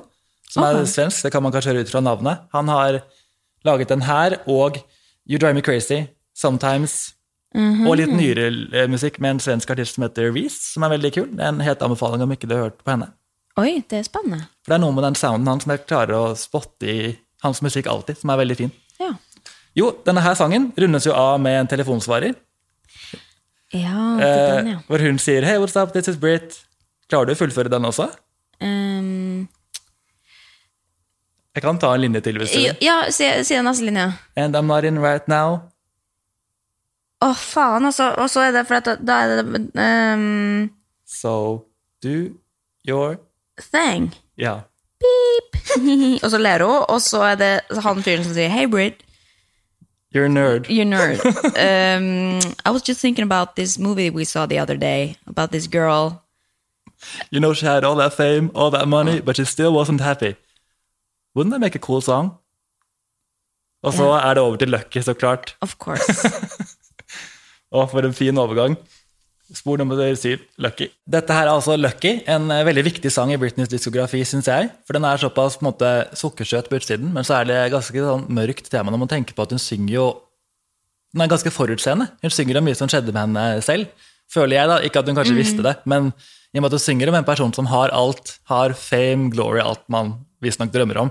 Som er
Ok.
svensk, det kan man kanskje høre ut fra navnet. Han har laget den her og You Drive Me Crazy, Sometimes,
Mhm.
og litt nyere eh, musikk med en svensk artist som heter Reece, som er veldig kul. Det er en helt anbefaling om ikke du har hørt på henne.
Oi, det er spennende.
For det er noe med den sounden hans som jeg klarer å spotte i hans musikk alltid, som er veldig fin.
Ja.
Jo, denne her sangen rundes jo av med en telefonsvarer.
Ja, det
Eh,
er den, ja.
hvor hun sier 'Hey, what's up, this is Brit'. Klarer du å fullføre den også?
Um,
Jeg kan ta en linje til hvis du vil.
ja, si, si den neste linja.
And I'm not in right now.
Å, faen, altså. Og så er det for at da, er det um,
So do your
thing.
Ja. Beep. *laughs*
og så ler hun, og så er det han fyren som sier Hey, Brid.
You're a nerd.
You're a nerd. *laughs* um, I was just thinking about this movie we saw the other day about this girl.
You know she had all that fame, all that money, but she still wasn't happy. Wouldn't that make a cool song? Og så er det over til Lucky, så klart.
Of course. *laughs*
Å, for en fin overgang. Spor nummer syv, Lucky. Dette her er altså Lucky, en eh, veldig viktig sang i Britneys diskografi, syns jeg. For den er såpass på en måte, sukkersøt på utsiden, men så er det ganske sånn, mørkt tema når man tenker på at hun synger jo Den er ganske forutseende. Hun synger om mye som skjedde med henne selv. Føler jeg, da. Ikke at hun kanskje visste det, men i og med at hun synger om en person som har alt, har fame, glory, alt man visstnok drømmer om.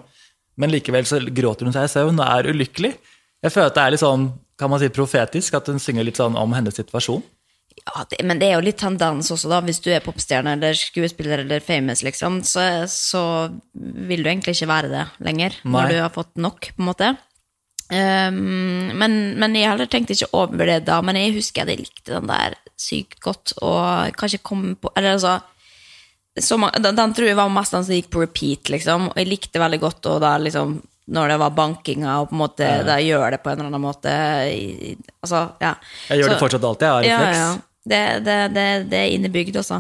Men likevel så gråter hun seg i søvn og er ulykkelig. Jeg føler at det er litt sånn, kan man si profetisk, at hun synger litt sånn om hennes situasjon.
Ja, det, men det er jo litt tendens også, da. Hvis du er popstjerne eller skuespiller eller famous, liksom, så, så vil du egentlig ikke være det lenger.
Nei.
Når du har fått nok, på en måte. Um, men, men jeg heller tenkte ikke over det da. Men jeg husker at jeg likte den der sykt godt, og kanskje kom på Eller altså så den, den tror jeg var mest den som gikk på repeat, liksom. Og jeg likte veldig godt og da liksom når det var bankinga, og på en måte da gjør det på en eller annen måte i, Altså, ja.
Jeg gjør
Så-
det fortsatt alltid, jeg har
ja,
refleks.
ja. Det, det, det, det er innebygd, også.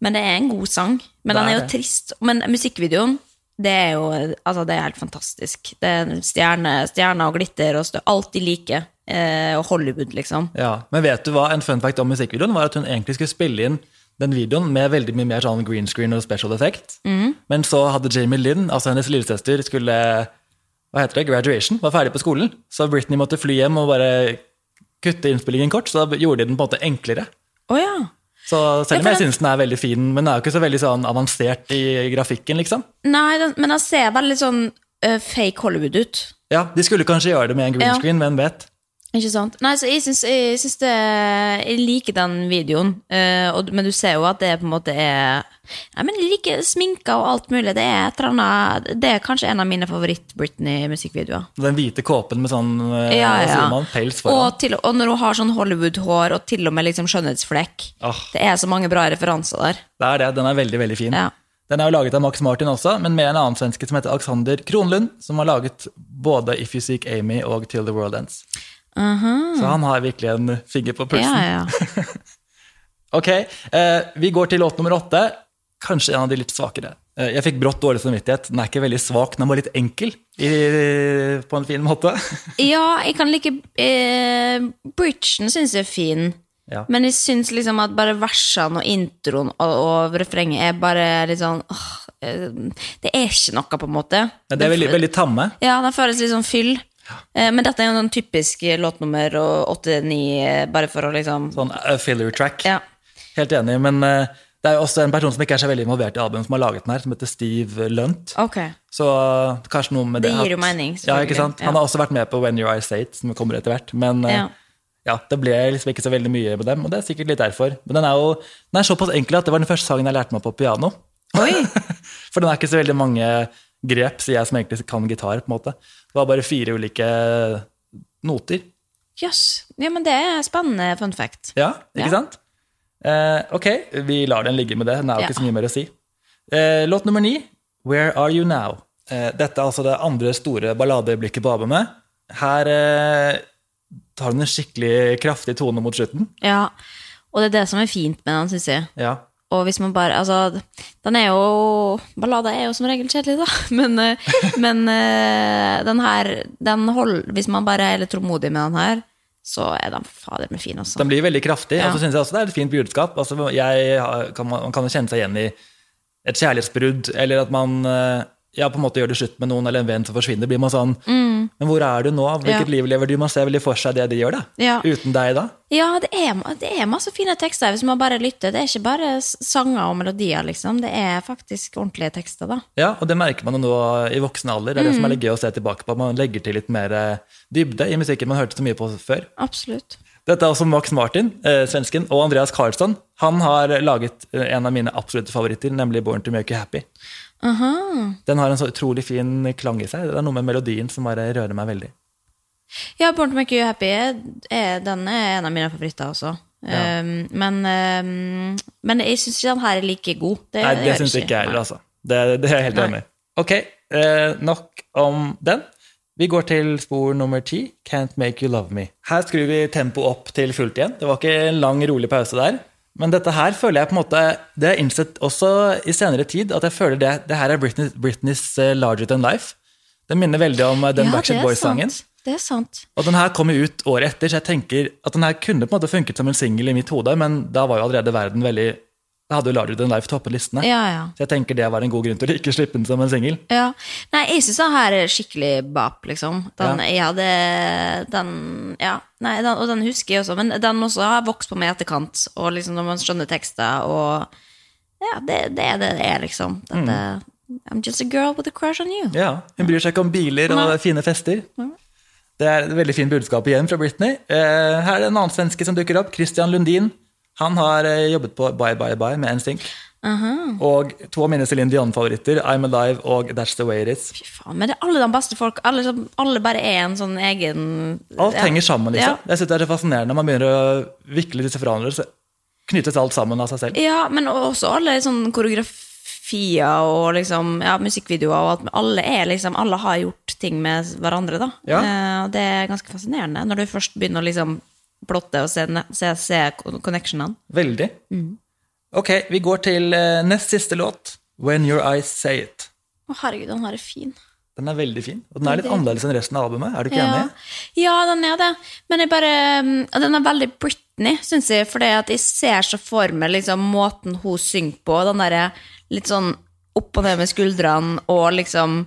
Men det er en god sang. Men den
er
jo trist. Men musikkvideoen, det er jo altså, det er helt fantastisk. Det er stjerne, stjerner og glitter og stø, alt de liker. Eh, og Hollywood, liksom.
Ja, Men vet du hva en fun fact om musikkvideoen var? At hun egentlig skulle spille inn den videoen med veldig mye mer sånn green screen og special effect.
Mm.
Men så hadde Jamie Lynn, altså hennes lillesøster, skulle hva heter det, graduation, var ferdig på skolen. Så Britney måtte fly hjem og bare kutte innspillingen kort, så da gjorde de den på en måte enklere.
Oh, ja.
Så selv om jeg syns den er veldig fin, men den er jo ikke så veldig sånn avansert i grafikken, liksom.
Nei, den, men den ser veldig sånn uh, fake Hollywood ut.
Ja, De skulle kanskje gjøre det med en green
Ja.
screen, hvem vet?
Ikke sant? Nei, så jeg syns, jeg, syns det Jeg liker den videoen, uh, og, men du ser jo at det på en måte er Nei, men jeg liker sminka og alt mulig. Det er, annet, det er kanskje en av mine favoritt-Britney-musikkvideoer.
Den hvite kåpen med sånn uh,
Ja, ja.
man, pels foran.
Og, til, og når hun har sånn Hollywood-hår og til og med liksom skjønnhetsflekk.
Oh.
Det er så mange bra referanser der.
Det er det, den er veldig, veldig fin.
Ja.
Den er jo laget av Max Martin også, men med en annen svenske som heter Alexander Kronlund, som har laget både If You Seek Amy og Till the World Ends. Så han har virkelig en finger på pulsen.
Ja, ja. *laughs*
Ok, eh, vi går til låt nummer åtte. Kanskje en av de litt svakere. Eh, jeg fikk brått dårlig samvittighet. Den er ikke veldig svak, den er bare litt enkel i, på en fin måte. *laughs*
ja, jeg kan like eh, Bridgen syns jeg er fin.
Ja.
Men jeg syns liksom at bare versene og introen og, og refrenget er bare litt sånn åh, eh, Det er ikke noe, på en måte.
Ja, det er veldig, veldig tamme.
Ja, den føles litt sånn fyll. Eh, men dette er jo en typisk låtnummer og åtte-ni, eh, bare for å liksom
Sånn uh, filler track.
Ja.
Helt enig, men eh, det er jo også en person som ikke er så veldig involvert i albumet, som har laget den her, som heter Steve Lunt.
Ok.
Så kanskje noe med det.
Det gir jo mening,
Ja, ikke sant? Han har også vært med på When Your Eyes It, som kommer etter hvert. Men eh,
Ja.
ja, det ble liksom ikke så veldig mye med dem, og det er sikkert litt derfor. Men den er jo den er såpass enkel at det var den første sangen jeg lærte meg på piano.
Oi! *laughs*
For den er ikke så veldig mange grep, sier jeg som egentlig kan gitar. på en måte. Det var bare fire ulike noter.
Jøss. Ja, men det er spennende fun fact.
Ja, ikke
Ja.
sant? Eh, ok, vi lar den ligge med det. Den er jo
Ja.
ikke så mye mer å si. Eh, låt nummer ni, Where Are You Now? Eh, dette er altså det andre store balladeøyeblikket på albumet. Her eh, tar den en skikkelig kraftig tone mot slutten.
Ja, og det er det som er fint med den, syns jeg.
Ja,
Og hvis man bare Altså, den er jo Ballader er jo som regel kjedelig, da. *laughs* Men, eh, men eh, den her den hold, Hvis man bare er litt tålmodig med den her, så er den fader meg fin, Også.
Den blir veldig kraftig,
Ja.
og så syns jeg også det er et fint budskap. Altså, jeg, kan, man kan jo kjenne seg igjen i et kjærlighetsbrudd, eller at man eh, ja, på en måte gjør det slutt med noen, eller en venn som forsvinner. blir man sånn Men hvor er du nå? Hvilket
Ja.
liv lever du? Man ser veldig for seg det de gjør, da.
Ja.
Uten deg, da.
Ja, det er, det er masse fine tekster hvis man bare lytter. Det er ikke bare sanger og melodier, liksom. Det er faktisk ordentlige tekster, da.
Ja, og det merker man jo nå i voksen alder. Det er det som
Mm.
er litt gøy å se tilbake på. Man legger til litt mer eh, dybde i musikken man hørte så mye på før.
Absolutt.
Dette er også Max Martin, eh, svensken, og Andreas Karlsson. Han har laget eh, en av mine absolutte favoritter, nemlig Born to Make You Happy.
Aha.
Den har en så utrolig fin klang i seg. Det er noe med melodien som bare rører meg veldig.
Ja, Born to Make You Happy er, den er en av mine favoritter også.
Ja.
Um, men, um, men jeg syns ikke den her er like god. Det,
Nei, det syns ikke jeg heller, altså. Det, det er jeg helt enig i. Ok, eh, nok om den. Vi går til spor nummer ti, Can't Make You Love Me. Her skrur vi tempoet opp til fullt igjen. Det var ikke en lang, rolig pause der. Men dette her føler jeg på en måte Det har jeg innsett også i senere tid, at jeg føler det, det her er Britney, Britneys eh, Larger Than Life. Den minner veldig om eh, den
Ja,
Backstreet Boys-sangen.
Det er sant.
Og den her kom jo ut året etter, så jeg tenker at den her kunne på en måte funket som en singel i mitt hode, men da var jo allerede verden veldig Da hadde jo Larger den Life toppet listene.
Ja, ja.
Så jeg tenker det var en god grunn til å ikke slippe den som en singel.
Ja. Nei, jeg syns den her er skikkelig bap, liksom. Den, Jeg hadde Den Ja. Nei, den, og den husker jeg også, men den også har vokst på meg i etterkant. Og liksom når man skjønner tekster, og Ja, det, det er det det er, liksom. Dette, I'm just a girl with a crush on you.
Ja, Hun bryr seg ikke om biler og
Nei.
fine fester. Det er et veldig fint budskap igjen fra Britney. Eh, her er det en annen svenske som dukker opp. Christian Lundin. Han har eh, jobbet på Bye Bye Bye med NSYNC. Og to av mine Céline Dion-favoritter, I'm Alive og That's The Way It Is.
Fy faen, men det er alle de beste folk. Alle, alle bare er en sånn egen
Alt
ja.
henger sammen, liksom.
Ja.
Jeg synes det er så fascinerende når man begynner å vikle disse fra hverandre. Så knyttes alt sammen av seg selv.
Ja, men også alle sånn koreografier og liksom, ja, musikkvideoer og alt. Alle er liksom, alle har gjort ting med hverandre, da.
Ja.
Eh, det er ganske fascinerende når du først begynner å liksom plotte og se, se, se connectionene.
Veldig. Ok, vi går til eh, nest siste låt. When Your Eyes Say It.
Å, herregud, den her er fin.
Den er veldig fin. Og den er litt annerledes enn resten av albumet. Er du ikke
Ja.
enig?
ja, den er det. Men jeg bare mm, Den er veldig Britney, syns jeg. For jeg ser så for meg liksom, måten hun synger på. Den derre litt sånn opp og ned med skuldrene og liksom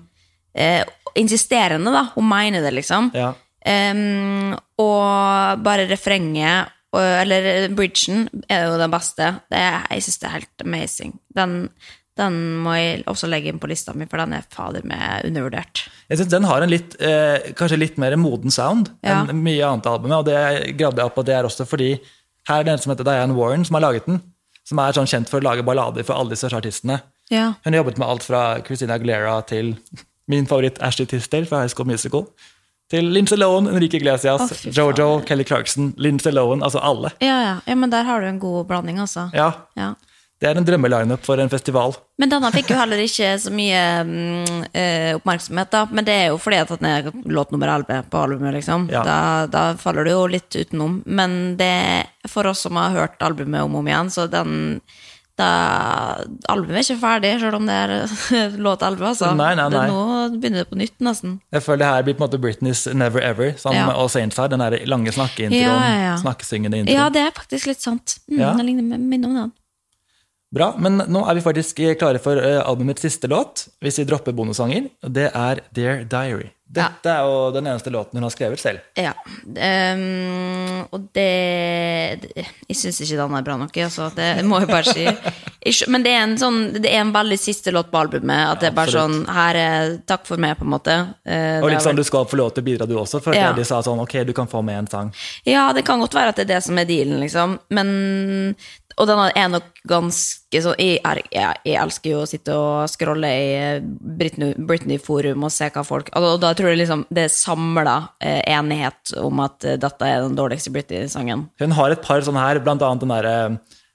eh, Insisterende, da. Hun mener det, liksom.
Ja.
Em, og bare refrenget, eller bridgen, er jo den beste. Det jeg syns det er helt amazing. Den, den må jeg også legge inn på lista mi, for den er fader meg undervurdert.
Jeg synes Den har en litt, eh, kanskje litt mer moden sound
Ja.
enn mye annet av albumet. Og det gravde jeg opp, og det er også fordi her er det en som heter Diane Warren, som har laget den. Som er sånn kjent for å lage ballader for alle disse artistene.
Ja.
Hun har jobbet med alt fra Christina Aguilera til min favoritt Ashley Tisdale fra High School Musical. Til Lince Lohan, Enrique Iglesias,
oh,
Jojo. Kelly Clarkson, Lince Lohan. Altså alle.
Ja, ja. ja, men der har du en god blanding, altså.
Ja,
Ja.
Det er en drømmelineup for en festival.
Men denne fikk jo heller ikke så mye eh, oppmerksomhet, da. Men det er jo fordi at den er låt nummer 11 på albumet, liksom.
Ja.
Da, da faller du jo litt utenom. Men det, for oss som har hørt albumet om og om igjen, så den Albumet er ikke ferdig, selv om det er låt 11, altså.
Nei, nei, nei.
Nå begynner det på nytt, nesten.
Jeg føler det her blir på en måte Britneys Never Ever, sammen
Ja.
All Saints her. Den der lange snakkeintroen,
Ja, ja, ja.
snakkesyngende introen.
Ja, det er faktisk litt sant. Mm,
Ja.
Det ligner minner om den.
Bra, men nå er vi faktisk klare for eh, albumets siste låt, hvis vi dropper bonussanger. Det er Dear Diary. Dette er jo den eneste låten hun har skrevet selv.
Ja. um, og det, det Jeg syns ikke den er bra nok, altså. Det må jeg bare si. Jeg Men det er en sånn Det er en veldig siste låt på albumet. At det er bare sånn Her er Takk for meg, på en måte. Uh,
Og
liksom
litt sånn du skal få lov til å bidra, du også. For
Ja.
de sa sånn ok, du kan få med en sang.
Ja, det kan godt være at det er det som er dealen, liksom. Men Og den er nok ganske sånn jeg, jeg, jeg elsker jo å sitte og scrolle i eh, Britney- Britney-forum og se hva folk Og da tror jeg liksom det er samla eh, enighet om at eh, dette er den dårligste Britney-sangen.
Hun har et par sånne her, blant annet den derre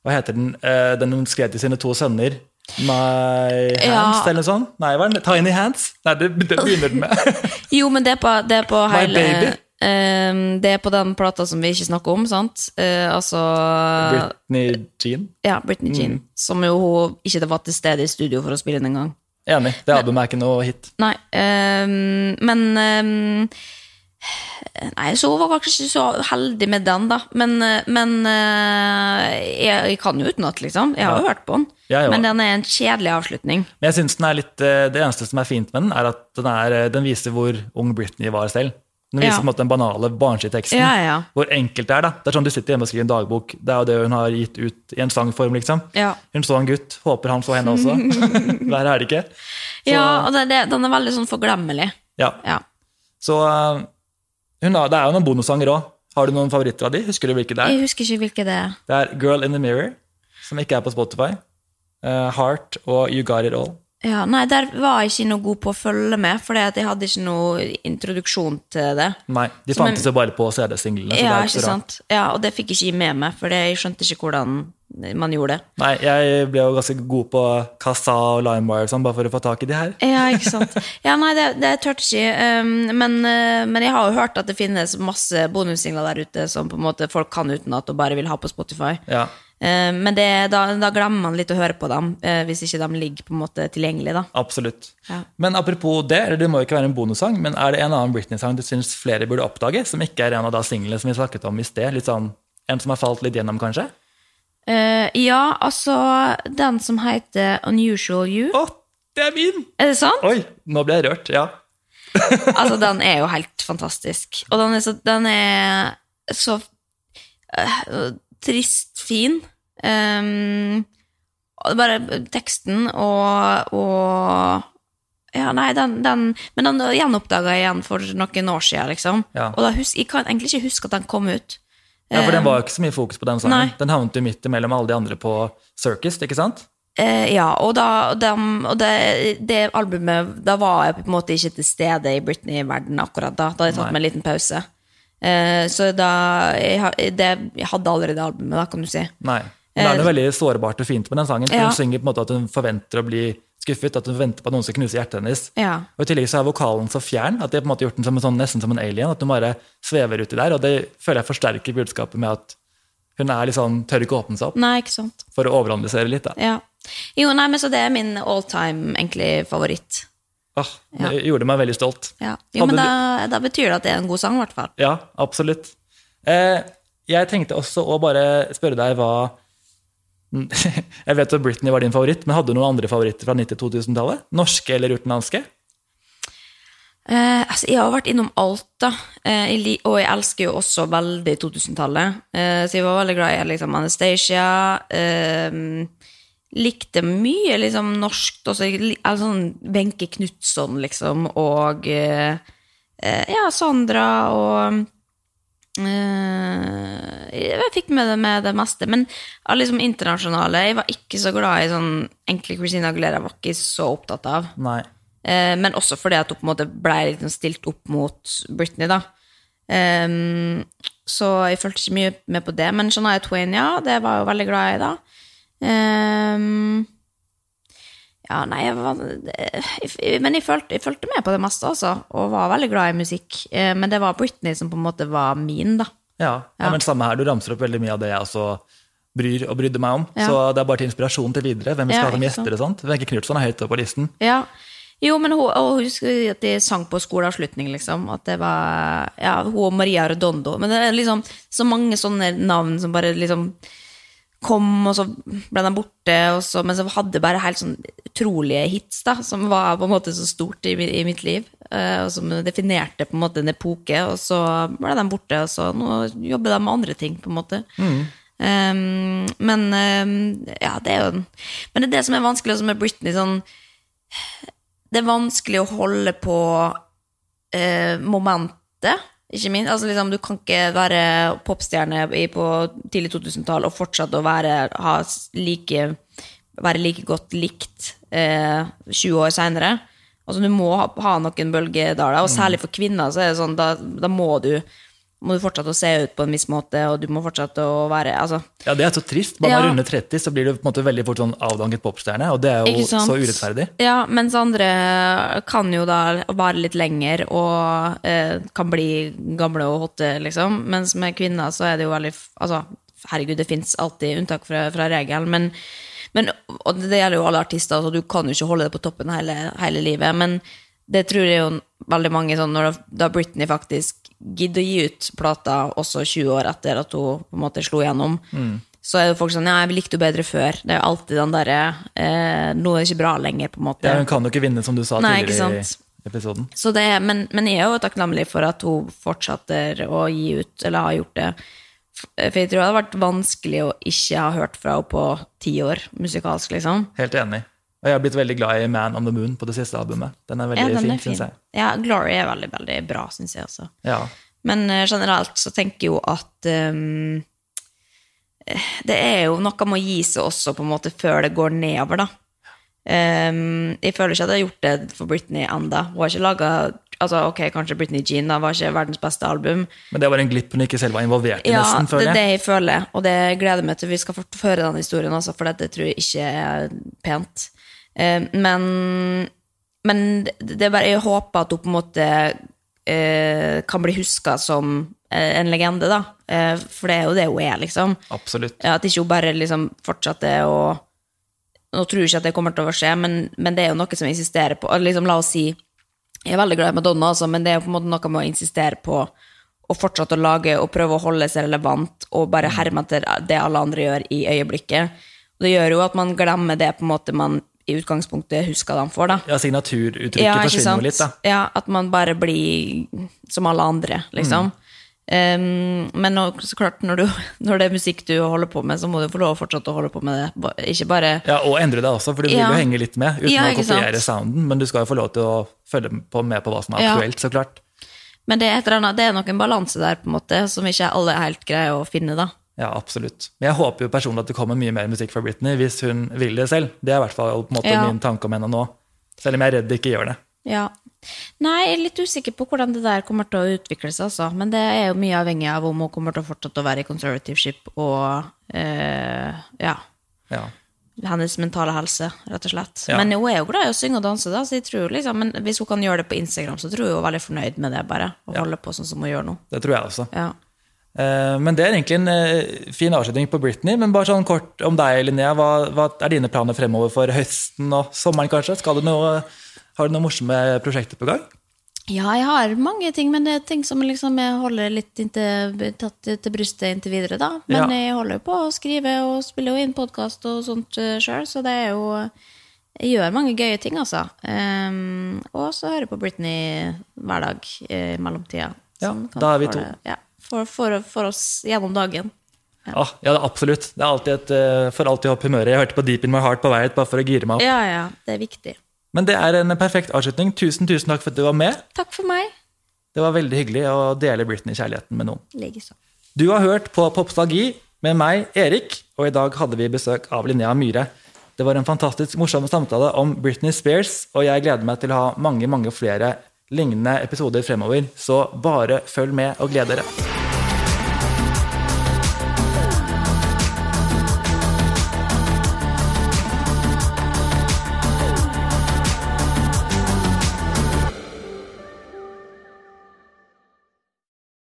Hva heter den? Eh, Den hun skrev til sine to sønner. My Hands,
Ja.
eller noe sånt? Nei, hva er den? Tiny Hands? Nei, det, det begynner den med. *laughs*
Jo, men det er på, det er på
My
hele
Baby.
Ehm, Det er på den plata som vi ikke snakker om, sant? Uh, altså
Britney Jean.
Ja, Britney Jean.
Mm.
Som jo hun ikke var til stede i studio for å spille inn engang.
Enig. Det albumet er ikke noe hit.
Nei, um, men um, Nei, så hun var faktisk ikke så heldig med den, da. Men, eh, men uh, jeg, jeg kan jo utenat, liksom. Jeg har jo hørt på den.
Ja.
Men den er en kjedelig avslutning.
Men jeg synes den er litt, Det eneste som er fint med den, er at den, er, den viser hvor ung Britney var selv. Den viser
Ja.
på en måte den banale barnslige teksten.
Ja, ja.
Hvor enkelt det er. da. Det er sånn Du sitter hjemme og skriver en dagbok. Det er jo det hun har gitt ut i en sangform. liksom. Hun så en gutt, håper han så henne også. *laughs* Verre er det ikke. Så,
Ja, og det, det, den er veldig sånn forglemmelig.
ja.
Ja.
Så eh, hun har, det er jo noen bonussanger òg. Har du noen favoritter av de? Husker du hvilke det er?
Jeg husker ikke hvilke det er.
Det er Girl in the Mirror, som ikke er på Spotify. Uh, Heart og You Got It All.
Ja, nei, der var jeg ikke noe god på å følge med, for jeg hadde ikke noe introduksjon til det.
Nei, de fantes jo bare på CD-singlene.
Ja, ikke sant? Ja, og det fikk jeg ikke med meg, for jeg skjønte ikke hvordan man gjorde det.
Nei, jeg ble jo ganske god på Kassa og LimeWire sånn, bare for å få tak i de her.
Ja, ikke sant? *laughs* Ja, nei, det, det tørte ikke. Um, men, uh, men jeg har jo hørt at det finnes masse bonussingler der ute som på en måte folk kan utenat og bare vil ha på Spotify.
Ja.
Eh, men det, da, da glemmer man litt å høre på dem, eh, hvis ikke de ligger på en måte tilgjengelig. da.
Absolutt.
Ja.
Men apropos det, eller det må jo ikke være en bonussang, men er det en annen Britney-sang du syns flere burde oppdage, som ikke er en av da singlene som vi snakket om i sted? Litt sånn, En som har falt litt gjennom, kanskje?
Uh, ja, altså den som heter Unusual You.
Å, det er min!
Er det sant?
Oi, nå ble jeg rørt. Ja. *laughs*
Altså, den er jo helt fantastisk. Og den er så, den er så eh, trist fin. Um, bare teksten og, og Ja, nei, den, den Men den gjenoppdaga jeg igjen for noen år siden, liksom.
Ja.
Og da hus, jeg kan egentlig ikke huske at den kom ut.
ja, for den var jo ikke så mye fokus på den sangen.
Nei.
Den havnet jo midt imellom alle de andre på Circus, ikke sant?
Eh, ja, og, da, og, dem- og det, det albumet Da var jeg på en måte ikke til stede i Britney-verdenen akkurat da. Da hadde jeg tatt meg en liten pause. Eh, så da jeg, det, jeg hadde allerede albumet, da, kan du si.
Nei. Men det er noe veldig sårbart og fint med den sangen.
Ja.
Hun synger på en måte at hun forventer å bli skuffet, at hun venter på at noen skal knuse hjertet hennes.
Ja.
Og I tillegg så er vokalen så fjern at de har på en måte gjort den som en sånn, nesten som en alien. At hun bare svever uti der. Og det føler jeg forsterker budskapet med at hun er litt sånn, tør ikke åpne seg opp
Nei, ikke sant.
for å overanalysere litt. da.
Ja. Jo, nei, men så det er min all time egentlig favoritt.
Åh, Det gjorde meg veldig stolt.
Ja. Jo, men da, da betyr det at det er en god sang, i hvert fall.
Ja, absolutt. Eh, jeg tenkte også å bare spørre deg hva *laughs* Jeg vet at Britney var din favoritt, men hadde du noen andre favoritter fra 90-2000-tallet? Norske eller utenlandske?
Eh, altså, jeg har vært innom alt, da. Eh, og jeg elsker jo også veldig 2000-tallet. Eh, så jeg var veldig glad i liksom, Anastacia. Eh, likte mye liksom, norskt også. Altså, sånn Wenche Knutson, liksom, og eh, eh, Ja, Sandra og eh, Jeg fikk med det med det meste. Men av liksom internasjonale Jeg var ikke så glad i sånn enkle Christina Aguilera. Var ikke så opptatt av. Eh, men også fordi at hun på en måte ble liksom stilt opp mot Britney, da. Ehm, så jeg fulgte ikke mye med på det. Men Shania Twain, ja, det var jeg jo veldig glad i da. Ehm, ja, nei, jeg var, jeg, Men jeg fulgte, med på det meste, altså. Og var veldig glad i musikk. Eh, men det var Britney som på en måte var min, da.
Ja, ja.
Ja.
men samme her. Du ramser opp veldig mye av det jeg også bryr og brydde meg om.
Ja.
Så det er bare til inspirasjon til videre. hvem vi skal ha som gjester og sånt. Wenche Knutson er høyt oppe på listen.
Ja. Jo, men hun, og husker at de sang på skoleavslutning, liksom. At det var Ja, hun og Maria Redondo. Men det er liksom så mange sånne navn som bare liksom kom, og så ble de borte, så, men så hadde bare helt sånn utrolige hits, da, som var på en måte så stort i, i mitt liv. Uh, og som definerte på en måte en epoke, og så ble de borte, og så nå jobber de med andre ting, på en måte. Um, men um, ja, det er jo Men det er det som er vanskelig også med Britney. sånn det er vanskelig å holde på uh, momentet, ikke minst. Altså, liksom, du kan ikke være popstjerne på tidlig 2000-tall og fortsette å være, ha like, være like godt likt eh, 20 år seinere. Altså, du må ha, ha noen bølgedaler, og særlig for kvinner så er det sånn, da, da må du må du fortsette å se ut på en viss måte, og du må fortsette å være altså,
Ja, Det er så trist. Bare
Ja.
man runder 30, så blir du på en måte veldig fort sånn avdanket popstjerne, og det er jo så urettferdig.
Ja, mens andre kan jo da vare litt lenger og eh, kan bli gamle og hotte, liksom. Mens med kvinner så er det jo veldig Altså, herregud, det fins alltid unntak fra, fra regelen, men, men Og det gjelder jo alle artister, så du kan jo ikke holde det på toppen hele, hele livet. Men det tror jeg jo veldig mange sånn når da Britney faktisk gidder å gi ut plata også 20 år etter at hun på en måte slo gjennom, så er jo folk sånn Ja, jeg likte henne bedre før. Det er jo alltid den derre eh, Nå er det ikke bra lenger, på en måte.
Ja, hun kan jo ikke vinne, som du sa
Nei,
tidligere i episoden.
Så det, men, men jeg er jo takknemlig for at hun fortsetter å gi ut, eller har gjort det. For jeg tror det hadde vært vanskelig å ikke ha hørt fra henne på ti år, musikalsk, liksom.
Helt enig. Og jeg har blitt veldig glad i Man on the Moon på det siste albumet. Den er veldig
Ja, den
fin,
er fin.
jeg.
Ja, Glory er veldig, veldig bra, syns jeg også.
Ja.
Men eh, generelt så tenker jeg jo at eh, det er jo noe med å gi seg også, på en måte, før det går nedover, da. Um, jeg føler ikke at jeg har gjort det for Britney enda. Hun har ikke laga altså, ok, kanskje Britney Jean da, var ikke verdens beste album.
Men det var en glipp hun ikke selv var involvert i,
Ja,
nesten,
det
føler
er
jeg.
det jeg føler, og det gleder meg til. Vi skal få høre den historien også, for dette tror jeg ikke er pent. Eh, men, men det er bare, jeg håper at hun på en måte eh, kan bli huska som eh, en legende, da. For det er jo det hun er, liksom.
Absolutt.
Ja, At ikke hun bare liksom fortsetter å Nå tror jeg ikke at det kommer til å skje, men, men det er jo noe som jeg insisterer på. Og Liksom, la oss si Jeg er veldig glad i Madonna, altså, men det er jo på en måte noe med å insistere på å fortsette å lage og prøve å holde seg relevant og bare herme etter det alle andre gjør i øyeblikket. Og det gjør jo at man glemmer det på en måte man i utgangspunktet husker dem for. da.
Ja, Signaturuttrykket
Ja,
forsvinner jo litt, da.
Ja, at man bare blir som alle andre, liksom.
Mm.
Um, men nå, så klart, når, du, når det er musikk du holder på med, så må du få lov å fortsette å holde på med det. Ikke bare
Ja, Og endre deg også, for du vil
Ja.
jo henge litt med uten
Ja,
å kopiere sounden. Men du skal jo få lov til å følge på, med på hva som er aktuelt, så klart.
Men det er, et eller annet, det er nok en balanse der, på en måte, som ikke alle helt greier å finne, da.
Ja, absolutt. Men jeg håper jo personlig at det kommer mye mer musikk fra Britney hvis hun vil det selv. Det er i hvert fall på en måte
Ja.
min tanke om henne nå. Selv om jeg er redd det ikke gjør det.
Ja. Nei, jeg er litt usikker på hvordan det der kommer til å utvikle seg, altså. Men det er jo mye avhengig av om hun kommer til å fortsette å være i conservativeship og eh, ja,
Ja.
hennes mentale helse, rett og slett.
Ja.
Men hun er jo glad i å synge og danse, da, så jeg tror liksom, men hvis hun kan gjøre det på Instagram, så tror jeg hun er veldig fornøyd med det, bare. Å holde på sånn som hun gjør nå.
Det tror jeg også.
Ja.
Eh, Men det er egentlig en eh, fin avslutning på Britney. Men bare sånn kort om deg, Linnea. Hva, hva er dine planer fremover for høsten og sommeren, kanskje? Skal du noe, har du noen morsomme prosjekter på gang?
Ja, jeg har mange ting, men det er ting som liksom jeg holder litt inntil, tatt til brystet inntil videre, da. Men
Ja.
jeg holder på å skrive og spiller jo inn podkast og sånt sjøl, så det er jo Jeg gjør mange gøye ting, altså. Um, og så hører jeg på Britney hver dag i mellomtida.
Ja, da er vi to.
det- Ja, for, for, for oss gjennom dagen.
Ja, ja det er absolutt. Det er alltid et, eh, får alltid opp humøret. Jeg hørte på Deep In My Heart på vei hit, bare for å gire meg opp.
Ja, ja, det er viktig.
Men det er en perfekt avslutning. Tusen, tusen takk for at du var med.
Takk for meg.
Det var veldig hyggelig å dele Britney-kjærligheten med noen.
Likeså.
Du har hørt på Popstalgi med meg, Erik, og i dag hadde vi besøk av Linnea Myhre. Det var en fantastisk morsom samtale om Britney Spears, og jeg gleder meg til å ha mange mange flere lignende episoder fremover, så bare følg med og gled dere.